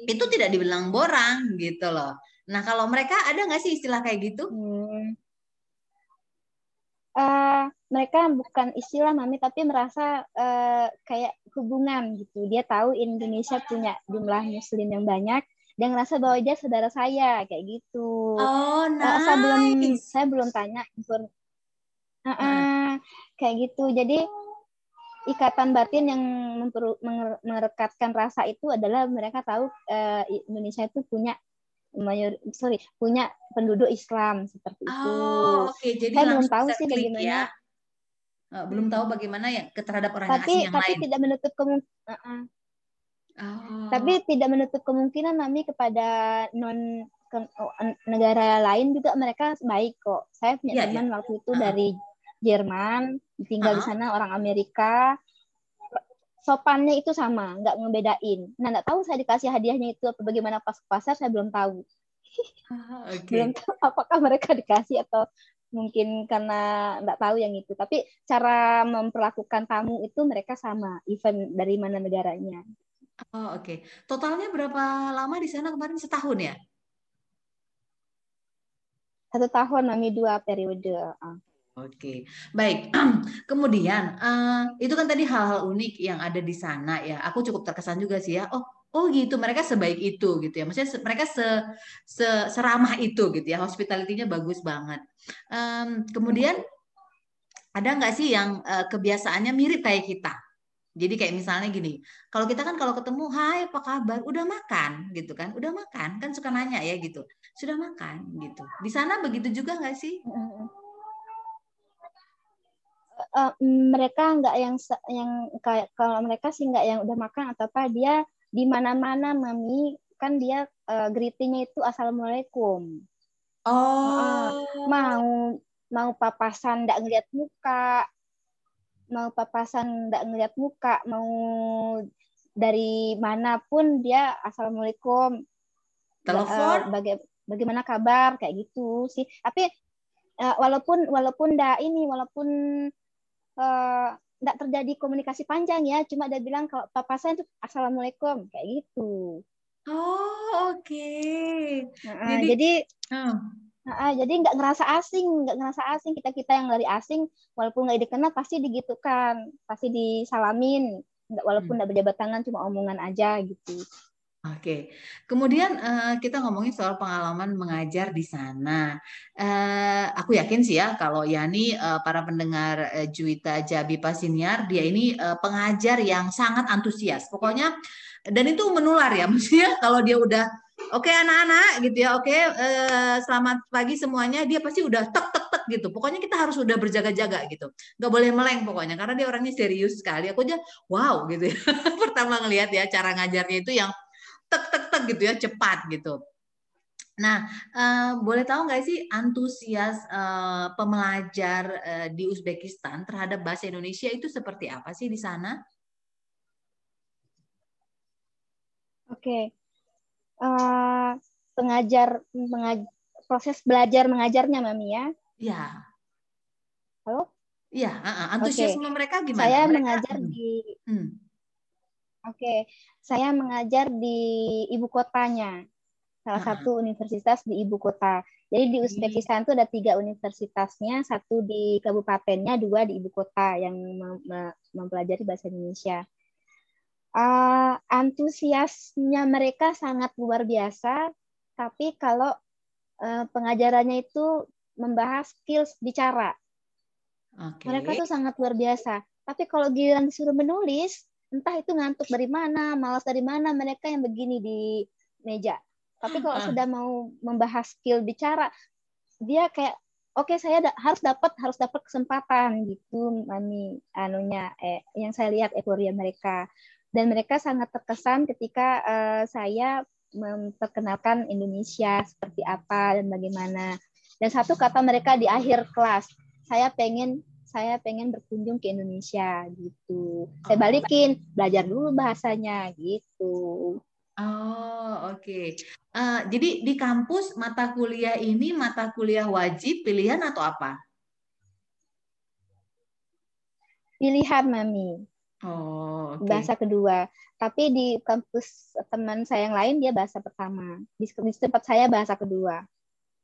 itu tidak dibilang borang gitu loh. Nah kalau mereka ada nggak sih istilah kayak gitu? Hmm. Uh, mereka bukan istilah mami tapi merasa uh, kayak hubungan gitu dia tahu Indonesia punya jumlah muslim yang banyak dia ngerasa bahwa dia saudara saya kayak gitu oh nice. uh, saya belum saya belum tanya uh, uh, kayak gitu jadi ikatan batin yang merekatkan rasa itu adalah mereka tahu uh, Indonesia itu punya mayor sorry punya penduduk Islam seperti oh, itu. Oke, okay. jadi saya belum tahu sih bagaimana. Ya. Uh, belum tahu bagaimana ya terhadap orang tapi, asing yang tapi lain. tidak menutup kemungkinan. Uh -uh. oh. Tapi tidak menutup kemungkinan kami kepada non ke, oh, negara lain juga mereka baik kok. Saya punya yeah, teman yeah. waktu itu uh -huh. dari Jerman, tinggal uh -huh. di sana orang Amerika sopannya itu sama, nggak ngebedain. Nah, nggak tahu saya dikasih hadiahnya itu apa bagaimana pas ke pasar, saya belum tahu. Ah, okay. Belum tahu apakah mereka dikasih atau mungkin karena nggak tahu yang itu. Tapi cara memperlakukan tamu itu mereka sama, event dari mana negaranya. Oh, oke. Okay. Totalnya berapa lama di sana kemarin? Setahun ya? Satu tahun, Mami dua periode. Ah. Oke, baik. Kemudian uh, itu kan tadi hal-hal unik yang ada di sana ya. Aku cukup terkesan juga sih ya. Oh, oh gitu. Mereka sebaik itu gitu ya. Maksudnya mereka se, se seramah itu gitu ya. Hospitality-nya bagus banget. Um, kemudian ada nggak sih yang uh, kebiasaannya mirip kayak kita? Jadi kayak misalnya gini, kalau kita kan kalau ketemu, hai apa kabar, udah makan gitu kan, udah makan kan suka nanya ya gitu, sudah makan gitu. Di sana begitu juga nggak sih? uh, mereka nggak yang yang kayak kalau mereka sih nggak yang udah makan atau apa dia di mana-mana mami. Kan dia uh, greetingnya itu assalamualaikum. Oh. Uh, mau mau papasan nggak ngeliat muka. Mau papasan nggak ngeliat muka. Mau dari mana pun dia assalamualaikum. Telepon? Uh, baga bagaimana kabar? Kayak gitu sih. Tapi uh, walaupun walaupun ndak ini walaupun nggak terjadi komunikasi panjang ya cuma dia bilang kalau papa saya itu assalamualaikum kayak gitu oh oke okay. nah, jadi jadi, uh. Nah, jadi nggak ngerasa asing nggak ngerasa asing kita kita yang dari asing walaupun nggak dikenal pasti digitukan pasti disalamin walaupun nggak hmm. berjabat tangan cuma omongan aja gitu Oke, kemudian uh, kita ngomongin soal pengalaman mengajar di sana. Uh, aku yakin sih ya kalau Yani uh, para pendengar uh, Juwita Jabi Pasiniar dia ini uh, pengajar yang sangat antusias. Pokoknya dan itu menular ya, maksudnya kalau dia udah oke okay, anak-anak gitu ya, oke okay, selamat pagi semuanya, dia pasti udah tek tek tek gitu. Pokoknya kita harus udah berjaga-jaga gitu, nggak boleh meleng pokoknya karena dia orangnya serius sekali. Aku aja wow gitu ya. Pertama ngelihat ya cara ngajarnya itu yang tek tek tek gitu ya cepat gitu. Nah, uh, boleh tahu nggak sih antusias uh, pembelajar uh, di Uzbekistan terhadap bahasa Indonesia itu seperti apa sih di sana? Oke, okay. uh, pengajar, pengaj proses belajar mengajarnya, Mami ya. Iya. Halo? Iya, uh, antusiasme okay. mereka gimana? Saya mereka, mengajar hmm. di hmm. Oke, okay. saya mengajar di ibu kotanya, salah satu universitas di ibu kota. Jadi di Uzbekistan itu ada tiga universitasnya, satu di kabupatennya, dua di ibu kota yang mempelajari bahasa Indonesia. Uh, antusiasnya mereka sangat luar biasa, tapi kalau uh, pengajarannya itu membahas skills bicara, okay. mereka tuh sangat luar biasa. Tapi kalau giliran disuruh menulis, entah itu ngantuk dari mana, malas dari mana mereka yang begini di meja. Tapi kalau uh. sudah mau membahas skill bicara, dia kayak oke okay, saya da harus dapat harus dapat kesempatan gitu mami anunya eh yang saya lihat euforia mereka dan mereka sangat terkesan ketika uh, saya memperkenalkan Indonesia seperti apa dan bagaimana dan satu kata mereka di akhir kelas saya pengen saya pengen berkunjung ke Indonesia gitu. Saya balikin, belajar dulu bahasanya gitu. Oh, oke. Okay. Uh, eh, jadi di kampus mata kuliah ini mata kuliah wajib pilihan atau apa? Pilihan, Mami. Oh, okay. Bahasa kedua. Tapi di kampus teman saya yang lain dia bahasa pertama. Di, di tempat saya bahasa kedua.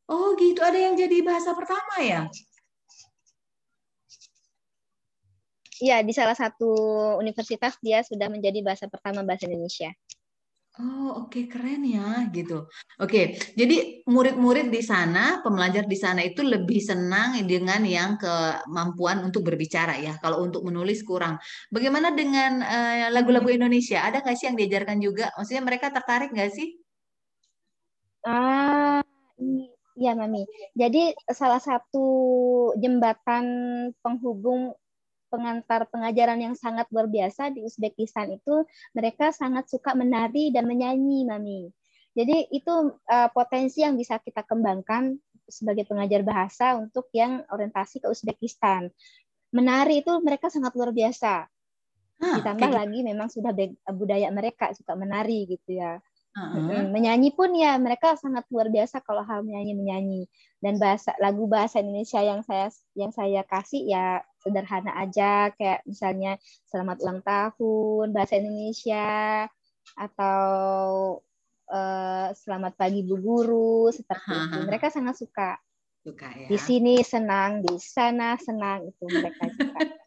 Oh, gitu. Ada yang jadi bahasa pertama ya? Iya, di salah satu universitas dia sudah menjadi bahasa pertama bahasa Indonesia. Oh, oke okay, keren ya gitu. Oke, okay, jadi murid-murid di sana, pembelajar di sana itu lebih senang dengan yang kemampuan untuk berbicara ya. Kalau untuk menulis kurang. Bagaimana dengan eh, lagu-lagu uh, Indonesia? Ada nggak sih yang diajarkan juga? Maksudnya mereka tertarik nggak sih? Ah, iya Mami. Jadi salah satu jembatan penghubung pengantar pengajaran yang sangat luar biasa di Uzbekistan itu mereka sangat suka menari dan menyanyi, Mami. Jadi itu uh, potensi yang bisa kita kembangkan sebagai pengajar bahasa untuk yang orientasi ke Uzbekistan. Menari itu mereka sangat luar biasa. Ah, Ditambah okay. lagi memang sudah budaya mereka suka menari gitu ya. Uh-huh. Menyanyi pun ya mereka sangat luar biasa kalau hal menyanyi menyanyi dan bahasa lagu bahasa Indonesia yang saya yang saya kasih ya sederhana aja kayak misalnya selamat ulang tahun bahasa Indonesia atau uh, selamat pagi bu guru seperti itu mereka sangat suka suka ya di sini senang di sana senang itu mereka suka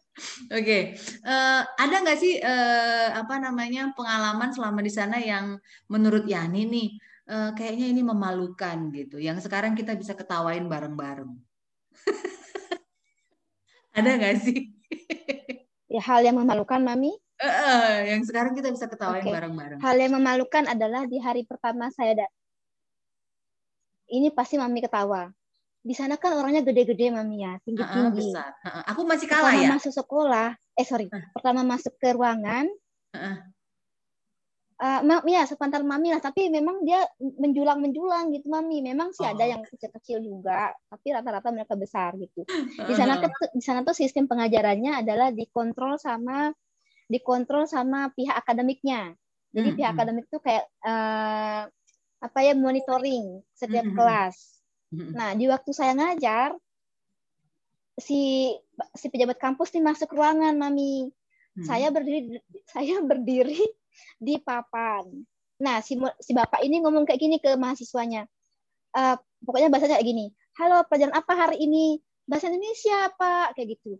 Oke, okay. uh, eh, ada nggak sih uh, apa namanya pengalaman selama di sana yang menurut Yani nih uh, kayaknya ini memalukan gitu, yang sekarang kita bisa ketawain bareng-bareng. ada nggak sih? ya hal yang memalukan, Mami? Uh, uh, yang sekarang kita bisa ketawain okay. bareng-bareng. Hal yang memalukan adalah di hari pertama saya dat. Ini pasti Mami ketawa di sana kan orangnya gede-gede mami ya tinggi tinggi uh, uh, uh, aku masih kalah pertama ya masuk sekolah eh sorry uh. pertama masuk ke ruangan uh. Uh, ya sepantar mami lah tapi memang dia menjulang menjulang gitu mami memang sih oh. ada yang kecil-kecil juga tapi rata-rata mereka besar gitu di sana tuh di sana tuh sistem pengajarannya adalah dikontrol sama dikontrol sama pihak akademiknya jadi hmm. pihak hmm. akademik tuh kayak uh, apa ya monitoring setiap hmm. hmm. kelas Nah, di waktu saya ngajar, si si pejabat kampus nih masuk ruangan, Mami. Hmm. Saya berdiri saya berdiri di papan. Nah, si si bapak ini ngomong kayak gini ke mahasiswanya. Uh, pokoknya bahasanya kayak gini. Halo, pelajaran apa hari ini? Bahasa Indonesia, Pak. Kayak gitu.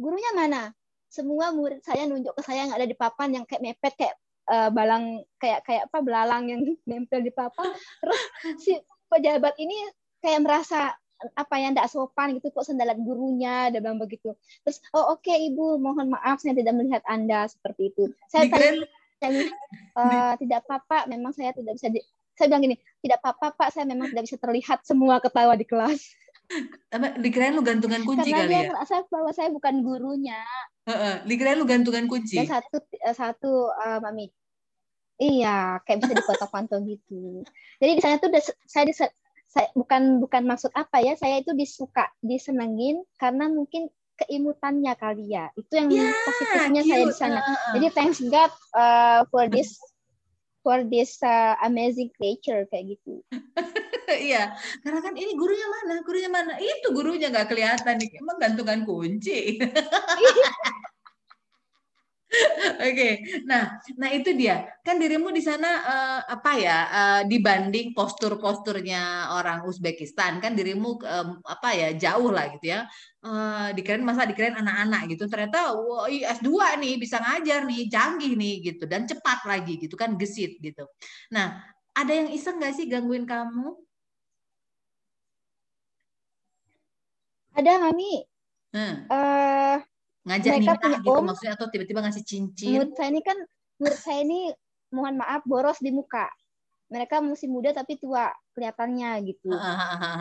Gurunya mana? Semua murid saya nunjuk ke saya yang ada di papan yang kayak mepet kayak uh, balang kayak kayak apa belalang yang nempel di papan. Terus si pejabat ini kayak merasa apa yang tidak sopan gitu kok sendalan gurunya dan bilang begitu terus oh oke okay, ibu mohon maaf saya tidak melihat anda seperti itu saya tanya uh, tidak apa-apa memang saya tidak bisa di, saya bilang gini tidak apa-apa pak saya memang tidak bisa terlihat semua ketawa di kelas dikirain lu gantungan kunci Karena kali dia ya? merasa bahwa saya bukan gurunya. Dikirain lu gantungan kunci. Dan satu uh, satu uh, mami. Iya, kayak bisa dipotong-potong gitu. Jadi di sana tuh saya saya bukan bukan maksud apa ya saya itu disuka disenengin karena mungkin keimutannya kali ya itu yang yeah, positifnya cute. saya di sana uh, jadi thanks God uh, for this for this uh, amazing creature kayak gitu. Iya, karena kan ini gurunya mana? Gurunya mana? Itu gurunya nggak kelihatan nih. Emang gantungan kunci. Oke, okay. nah, nah itu dia. Kan dirimu di sana uh, apa ya? Uh, dibanding postur-posturnya orang Uzbekistan, kan dirimu um, apa ya? Jauh lah gitu ya. Uh, dikirain masa dikirain anak-anak gitu. Ternyata wow, S2 nih bisa ngajar nih, canggih nih gitu dan cepat lagi gitu kan gesit gitu. Nah, ada yang iseng nggak sih gangguin kamu? Ada, Mami. Hmm. Uh, ngajak nikah gitu om, maksudnya atau tiba-tiba ngasih cincin. Menurut saya ini kan menurut saya ini mohon maaf boros di muka. Mereka masih muda tapi tua kelihatannya gitu.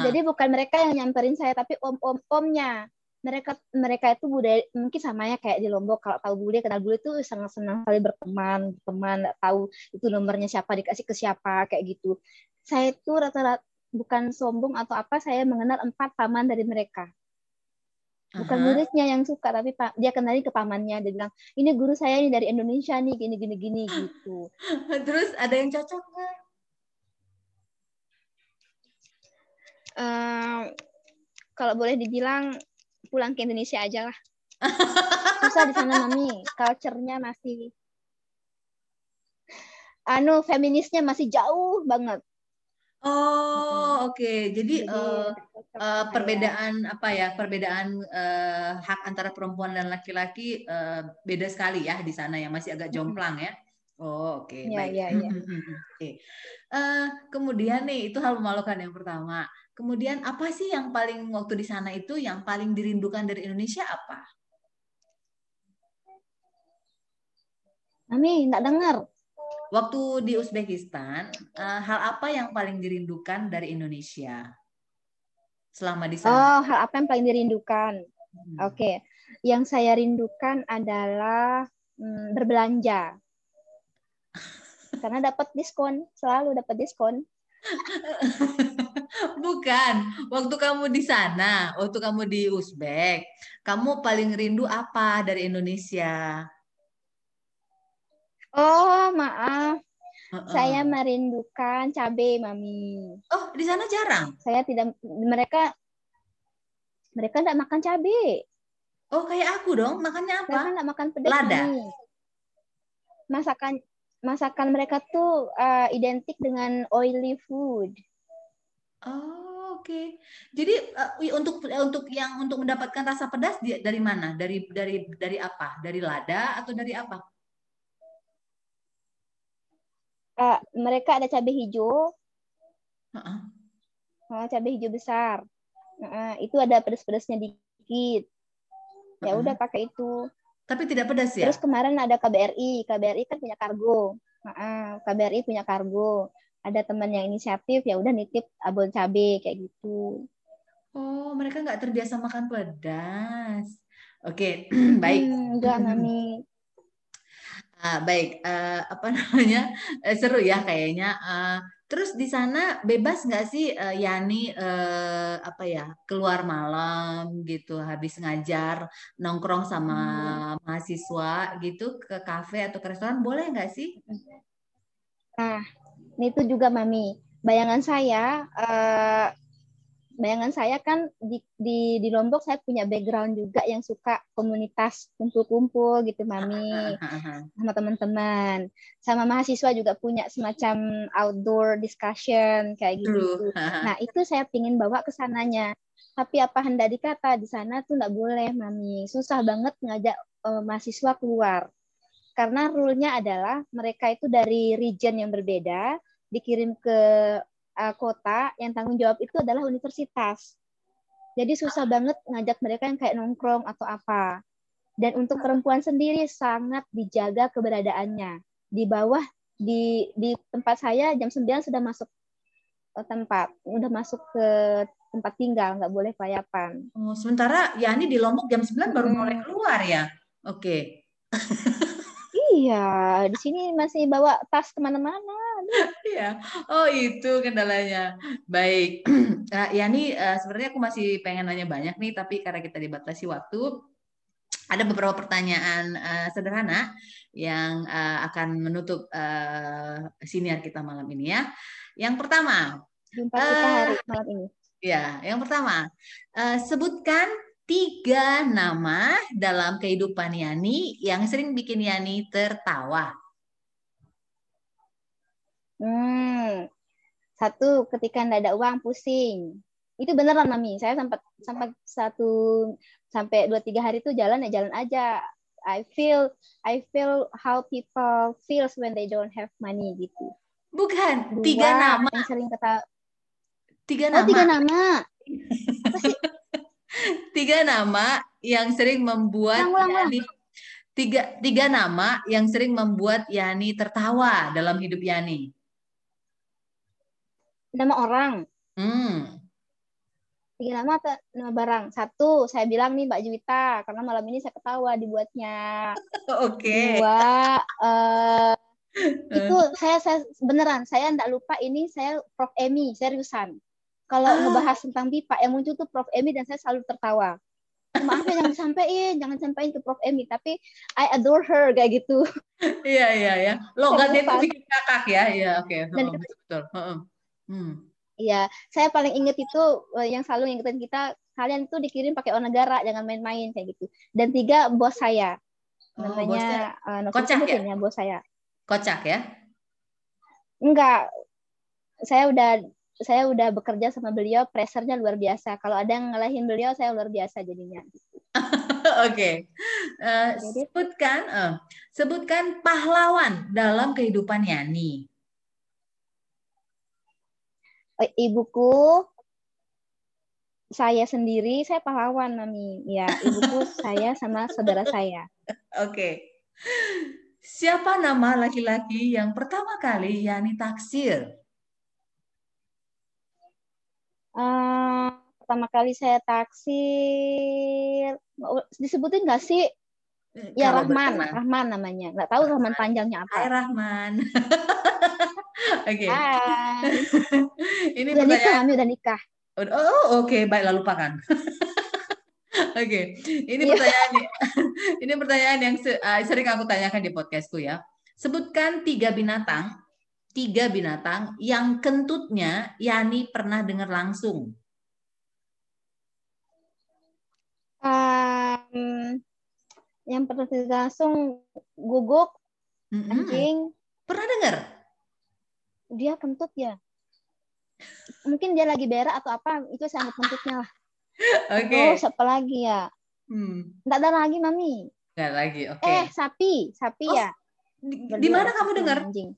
Jadi bukan mereka yang nyamperin saya tapi om om omnya. Mereka mereka itu budaya mungkin samanya kayak di Lombok. Kalau tahu bule kenal bule itu sangat senang sekali berteman teman tahu itu nomornya siapa dikasih ke siapa kayak gitu. Saya itu rata-rata bukan sombong atau apa saya mengenal empat paman dari mereka bukan muridnya yang suka tapi dia kenalin ke pamannya. Dia bilang ini guru saya ini dari Indonesia nih gini gini gini gitu. Terus ada yang cocok nggak? Uh, kalau boleh dibilang pulang ke Indonesia aja lah. Susah di sana mami. Culture-nya masih anu feminisnya masih jauh banget Oh, oke. Okay. Jadi, Jadi uh, uh, perbedaan ya. apa ya? Perbedaan uh, hak antara perempuan dan laki-laki uh, beda sekali ya di sana ya, masih agak jomplang ya. Oh, oke, okay. ya, baik. Ya, ya. Oke. Okay. Uh, kemudian nih itu hal memalukan yang pertama. Kemudian apa sih yang paling waktu di sana itu yang paling dirindukan dari Indonesia apa? Mami, enggak dengar. Waktu di Uzbekistan, uh, hal apa yang paling dirindukan dari Indonesia selama di sana? Oh, hal apa yang paling dirindukan? Hmm. Oke, okay. yang saya rindukan adalah hmm, berbelanja. Karena dapat diskon, selalu dapat diskon. Bukan, waktu kamu di sana, waktu kamu di Uzbek, kamu paling rindu apa dari Indonesia? Oh, maaf. Uh-uh. Saya merindukan cabai, Mami. Oh, di sana jarang? Saya tidak mereka mereka tidak makan cabai. Oh, kayak aku dong. Makannya apa? Mereka tidak makan pedas. Lada. Mami. Masakan masakan mereka tuh uh, identik dengan oily food. Oh, oke. Okay. Jadi uh, untuk untuk yang untuk mendapatkan rasa pedas dari mana? Dari dari dari apa? Dari lada atau dari apa? Uh, mereka ada cabai hijau. Uh-uh. Uh, cabai hijau besar. Uh, itu ada pedas-pedasnya dikit. Ya uh-uh. udah pakai itu. Tapi tidak pedas ya? Terus kemarin ada KBRI. KBRI kan punya kargo. Uh, KBRI punya kargo. Ada teman yang inisiatif ya udah nitip abon cabai kayak gitu. Oh, mereka nggak terbiasa makan pedas. Oke, okay. baik. Hmm, enggak, Mami. Uh, baik, uh, apa namanya uh, seru ya kayaknya. Uh, terus di sana bebas nggak sih uh, Yani uh, apa ya keluar malam gitu habis ngajar nongkrong sama hmm. mahasiswa gitu ke kafe atau ke restoran boleh nggak sih? Nah, itu juga Mami. Bayangan saya uh, bayangan saya kan di, di di Lombok saya punya background juga yang suka komunitas kumpul-kumpul gitu mami sama teman-teman. Sama mahasiswa juga punya semacam outdoor discussion kayak gitu. Nah itu saya pingin bawa ke sananya. Tapi apa hendak dikata di sana tuh nggak boleh mami. Susah banget ngajak uh, mahasiswa keluar. Karena rule-nya adalah mereka itu dari region yang berbeda dikirim ke uh, kota yang tanggung jawab itu adalah universitas. Jadi susah banget ngajak mereka yang kayak nongkrong atau apa. Dan untuk perempuan sendiri sangat dijaga keberadaannya. Di bawah di di tempat saya jam 9 sudah masuk ke tempat, udah masuk ke tempat tinggal, nggak boleh kelayapan. Oh, sementara ya ini di Lombok jam 9 baru hmm. mulai keluar ya. Oke. Okay. Iya, di sini masih bawa tas ke mana-mana. Iya, oh itu kendalanya. Baik, uh, ya nih uh, sebenarnya aku masih pengen nanya banyak nih, tapi karena kita dibatasi waktu, ada beberapa pertanyaan uh, sederhana yang uh, akan menutup uh, siniar kita malam ini ya. Yang pertama, jumpa kita hari malam ini. Ya, yang pertama, uh, sebutkan tiga nama dalam kehidupan Yani yang sering bikin Yani tertawa. Hmm, satu, ketika tidak ada uang pusing. Itu beneran mami. Saya sempat sampai satu sampai dua tiga hari itu jalan ya jalan aja. I feel I feel how people feels when they don't have money gitu. Bukan, Dua, tiga nama. Yang sering kata Tiga nama. Oh, tiga nama. tiga nama yang sering membuat ulang, ulang, Yani tiga tiga nama yang sering membuat Yani tertawa dalam hidup Yani. Nama orang. Hmm. Tiga nama atau nama barang. Satu saya bilang nih Mbak Juwita karena malam ini saya ketawa dibuatnya. Oke. Okay. dua uh, itu saya saya beneran saya tidak lupa ini saya Prof. Emi seriusan. Kalau ah. ngebahas tentang pipa yang muncul tuh Prof. Emi dan saya selalu tertawa. Maaf ya jangan sampaikan jangan sampaikan ke Prof. Emi tapi I adore her kayak gitu. Iya iya ya logatnya itu bikin kakak ya. Iya oke okay. oh, betul betul hmm. Iya, saya paling inget itu eh, yang selalu ingetin kita kalian tuh dikirim pakai uang negara, jangan main-main kayak gitu. Dan tiga bos saya, oh, namanya uh, kocak ya? ya bos saya. Kocak ya? Enggak, saya udah saya udah bekerja sama beliau, pressernya luar biasa. Kalau ada yang ngalahin beliau, saya luar biasa jadinya. Oke, okay. uh, eh, sebutkan uh, sebutkan pahlawan dalam kehidupan Yani. Eh, ibuku saya sendiri saya pahlawan mami ya ibuku saya sama saudara saya. Oke. Okay. siapa nama laki-laki yang pertama kali Yani taksir? Uh, pertama kali saya taksir disebutin nggak sih? Eh, ya Rahman. berkenan. Rahman namanya. Nggak tahu Rahman. panjangnya apa. Hai Rahman Oke. Okay. Ini udah pertanyaan. nikah, udah nikah. Oh, oke, okay. baiklah lupakan. Oke, okay. ini yeah. pertanyaan ini pertanyaan yang uh, sering aku tanyakan di podcastku ya. Sebutkan tiga binatang, tiga binatang yang kentutnya Yani pernah dengar langsung. Um, yang pernah dengar langsung guguk, mm -hmm. anjing. Pernah dengar? Dia kentut ya. Mungkin dia lagi berak atau apa itu saya kentutnya lah. Oke. Okay. oh siapa lagi ya? Hmm. nggak ada lagi mami. Nggak lagi oke. Okay. eh sapi sapi oh, ya. di, di mana kamu dengar? anjing.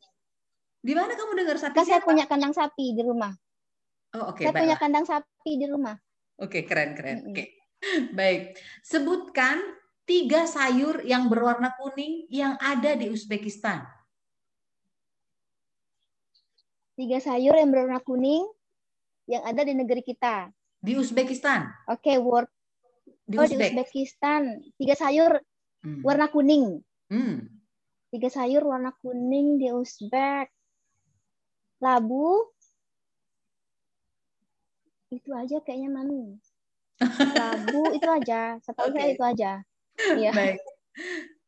Di mana kamu dengar sapi? Kan saya punya kandang sapi di rumah. Oh oke okay, saya punya kandang sapi di rumah. Oke okay, keren. Keren oke. Okay. baik. Sebutkan tiga sayur yang berwarna kuning yang ada di Uzbekistan tiga sayur yang berwarna kuning yang ada di negeri kita. Di Uzbekistan. Oke, okay, word. Di, oh, Uzbek. di Uzbekistan. Tiga sayur hmm. warna kuning. Hmm. Tiga sayur warna kuning di Uzbek. Labu. Itu aja kayaknya mami. Labu itu aja. Setahu okay. saya itu aja. Iya. Baik.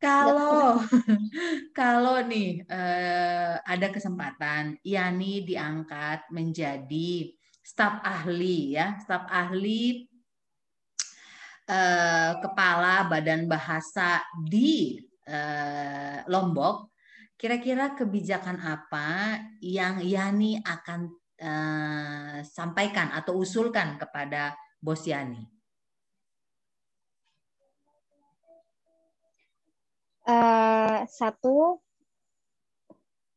Kalau kalau nih eh, ada kesempatan Yani diangkat menjadi staf ahli ya, staf ahli eh, kepala Badan Bahasa di eh, Lombok, kira-kira kebijakan apa yang Yani akan eh, sampaikan atau usulkan kepada Bos Yani? Uh, satu.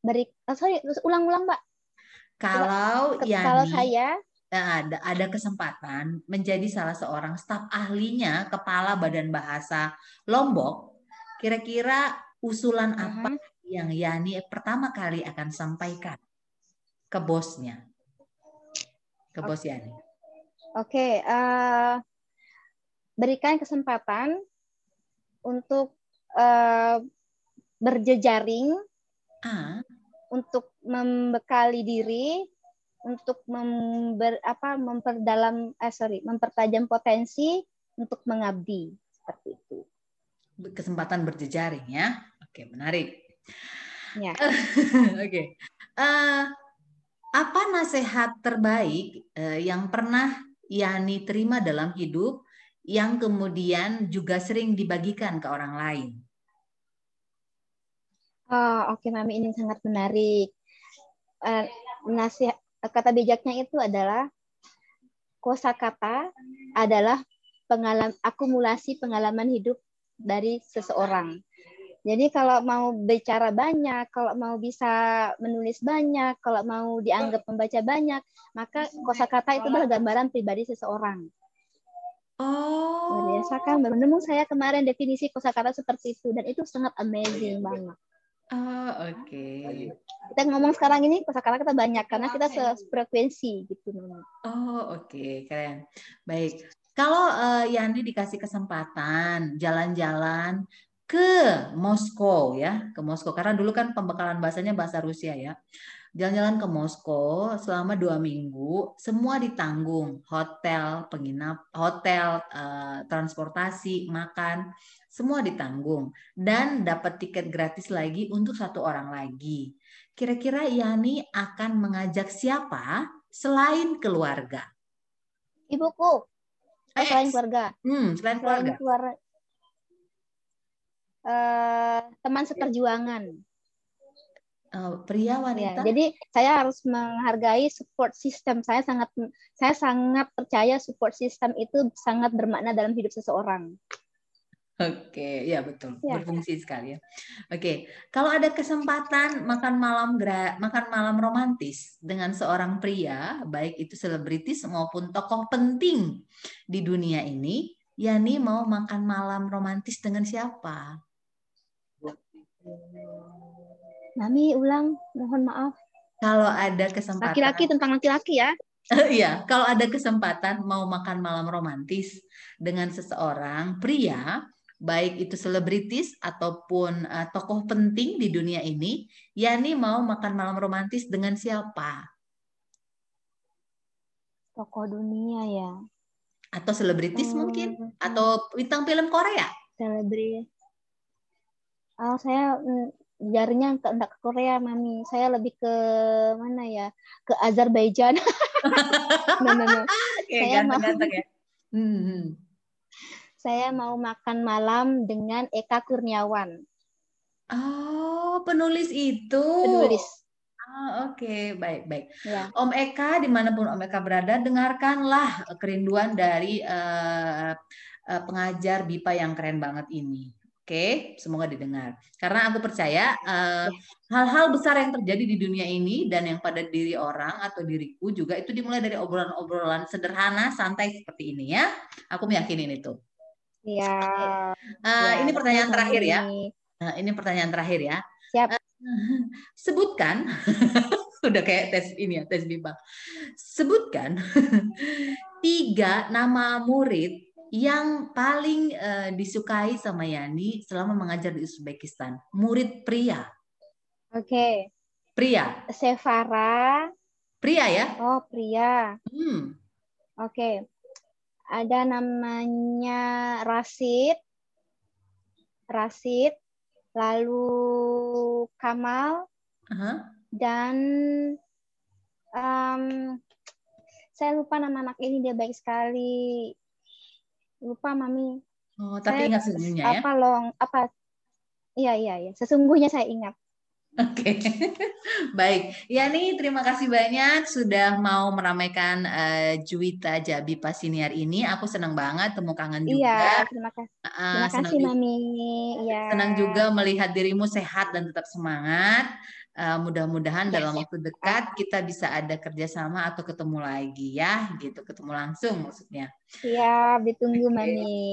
Beri oh, sorry ulang-ulang mbak. Kalau yani, kalau saya. ada ada kesempatan menjadi salah seorang staf ahlinya kepala badan bahasa Lombok kira-kira usulan uh -huh. apa yang Yani pertama kali akan sampaikan ke bosnya? Ke bos Yani. Oke okay, uh, eh, berikan kesempatan untuk uh, berjejaring uh. untuk membekali diri untuk member, apa memperdalam eh sorry mempertajam potensi untuk mengabdi seperti itu. kesempatan berjejaring ya. Oke, menarik. Ya. Oke. Uh, apa nasihat terbaik uh, yang pernah Yani terima dalam hidup yang kemudian juga sering dibagikan ke orang lain? Oh, oke, okay, Mami ini sangat menarik. Uh, nasihat kata bijaknya itu adalah kosakata adalah pengalaman akumulasi pengalaman hidup dari seseorang. Jadi kalau mau bicara banyak, kalau mau bisa menulis banyak, kalau mau dianggap membaca banyak, maka kosakata itu adalah gambaran pribadi seseorang. Oh. Luar biasa kan? Baru nemu saya kemarin definisi kosakata seperti itu dan itu sangat amazing banget. Oh, oke. Okay. Kita ngomong sekarang ini kosakata kita banyak karena kita sefrekuensi gitu. Oh, oke, okay. keren. Baik. Kalau uh, Yani dikasih kesempatan jalan-jalan ke Moskow ya, ke Moskow karena dulu kan pembekalan bahasanya bahasa Rusia ya. Jalan-jalan ke Moskow selama dua minggu, semua ditanggung, hotel, penginap, hotel, uh, transportasi, makan, semua ditanggung dan dapat tiket gratis lagi untuk satu orang lagi. Kira-kira Yani akan mengajak siapa selain keluarga? Ibuku. Oh, selain keluarga. Hmm, selain keluarga. Selain keluarga. Uh, teman seperjuangan. Uh, pria wanita. Ya, jadi saya harus menghargai support system. Saya sangat saya sangat percaya support system itu sangat bermakna dalam hidup seseorang. Oke, ya betul, ya. berfungsi sekali ya. Oke, kalau ada kesempatan makan malam makan malam romantis dengan seorang pria, baik itu selebritis maupun tokoh penting di dunia ini, Yani mau makan malam romantis dengan siapa? Nami ulang, mohon maaf. Kalau ada kesempatan. Laki-laki tentang laki-laki ya. Iya, kalau ada kesempatan mau makan malam romantis dengan seseorang pria, baik itu selebritis ataupun uh, tokoh penting di dunia ini, Yani mau makan malam romantis dengan siapa? Tokoh dunia ya. Atau selebritis hmm. mungkin? Atau bintang film Korea? Selebritis. Oh, saya jarinya ke enggak ke Korea, Mami. Saya lebih ke mana ya? Ke Azerbaijan. nah, nah, nah. saya ganteng, ya. Hmm. Saya mau makan malam dengan Eka Kurniawan. Oh, penulis itu. Penulis. Oh, Oke, okay. baik baik. Ya. Om Eka, di mana pun Om Eka berada, dengarkanlah kerinduan dari uh, uh, pengajar BIPA yang keren banget ini. Oke, okay? semoga didengar. Karena aku percaya hal-hal uh, ya. Hal besar yang terjadi di dunia ini dan yang pada diri orang atau diriku juga itu dimulai dari obrolan-obrolan sederhana, santai seperti ini ya. Aku meyakini itu. Iya. Uh, ya, ini pertanyaan terakhir ya. Uh, ini pertanyaan terakhir ya. Siap. Uh, sebutkan, udah kayak tes ini ya, tes bimbang. Sebutkan tiga nama murid yang paling uh, disukai sama Yani selama mengajar di Uzbekistan. Murid pria. Oke. Okay. Pria. Sevara. Pria ya? Oh, pria. Hmm. Oke. Okay ada namanya Rasid, Rasid, lalu Kamal, uh -huh. dan um, saya lupa nama anak ini dia baik sekali. Lupa mami. Oh, tapi saya, ingat sesungguhnya ya? Apa long apa? Iya iya iya. Sesungguhnya saya ingat. Oke, okay. baik. Ya nih, terima kasih banyak sudah mau meramaikan uh, Juwita Jabi Pasiniar ini. Aku senang banget temu kangen iya, juga. Iya, terima kasih. Uh, terima kasih Mami. Iya. Senang juga melihat dirimu sehat dan tetap semangat. Uh, mudah-mudahan yes. dalam waktu dekat kita bisa ada kerjasama atau ketemu lagi ya, gitu, ketemu langsung maksudnya. Iya, ditunggu okay. Mami.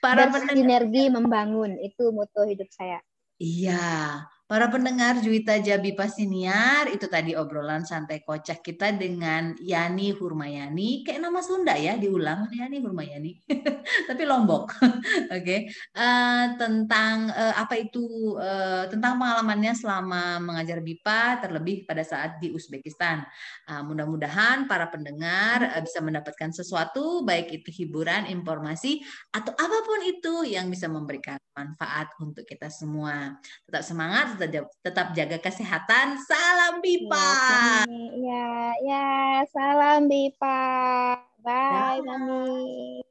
Para sinergi membangun itu moto hidup saya. Iya, Para pendengar Juwita Jabi Pasiniar, itu tadi obrolan santai kocak kita dengan Yani Hurmayani. Kayak nama Sunda ya, diulang Yani Hurmayani. Tapi Lombok. Oke. okay. Uh, eh, tentang uh, apa itu uh, tentang pengalamannya selama mengajar BIPA terlebih pada saat di Uzbekistan. Uh, mudah-mudahan para pendengar uh, bisa mendapatkan sesuatu baik itu hiburan, informasi atau apa pun itu yang bisa memberikan manfaat untuk kita semua. Tetap semangat tetap, jaga kesehatan. Salam Bipa. Ya, ya, salam Bipa. Bye, Mami.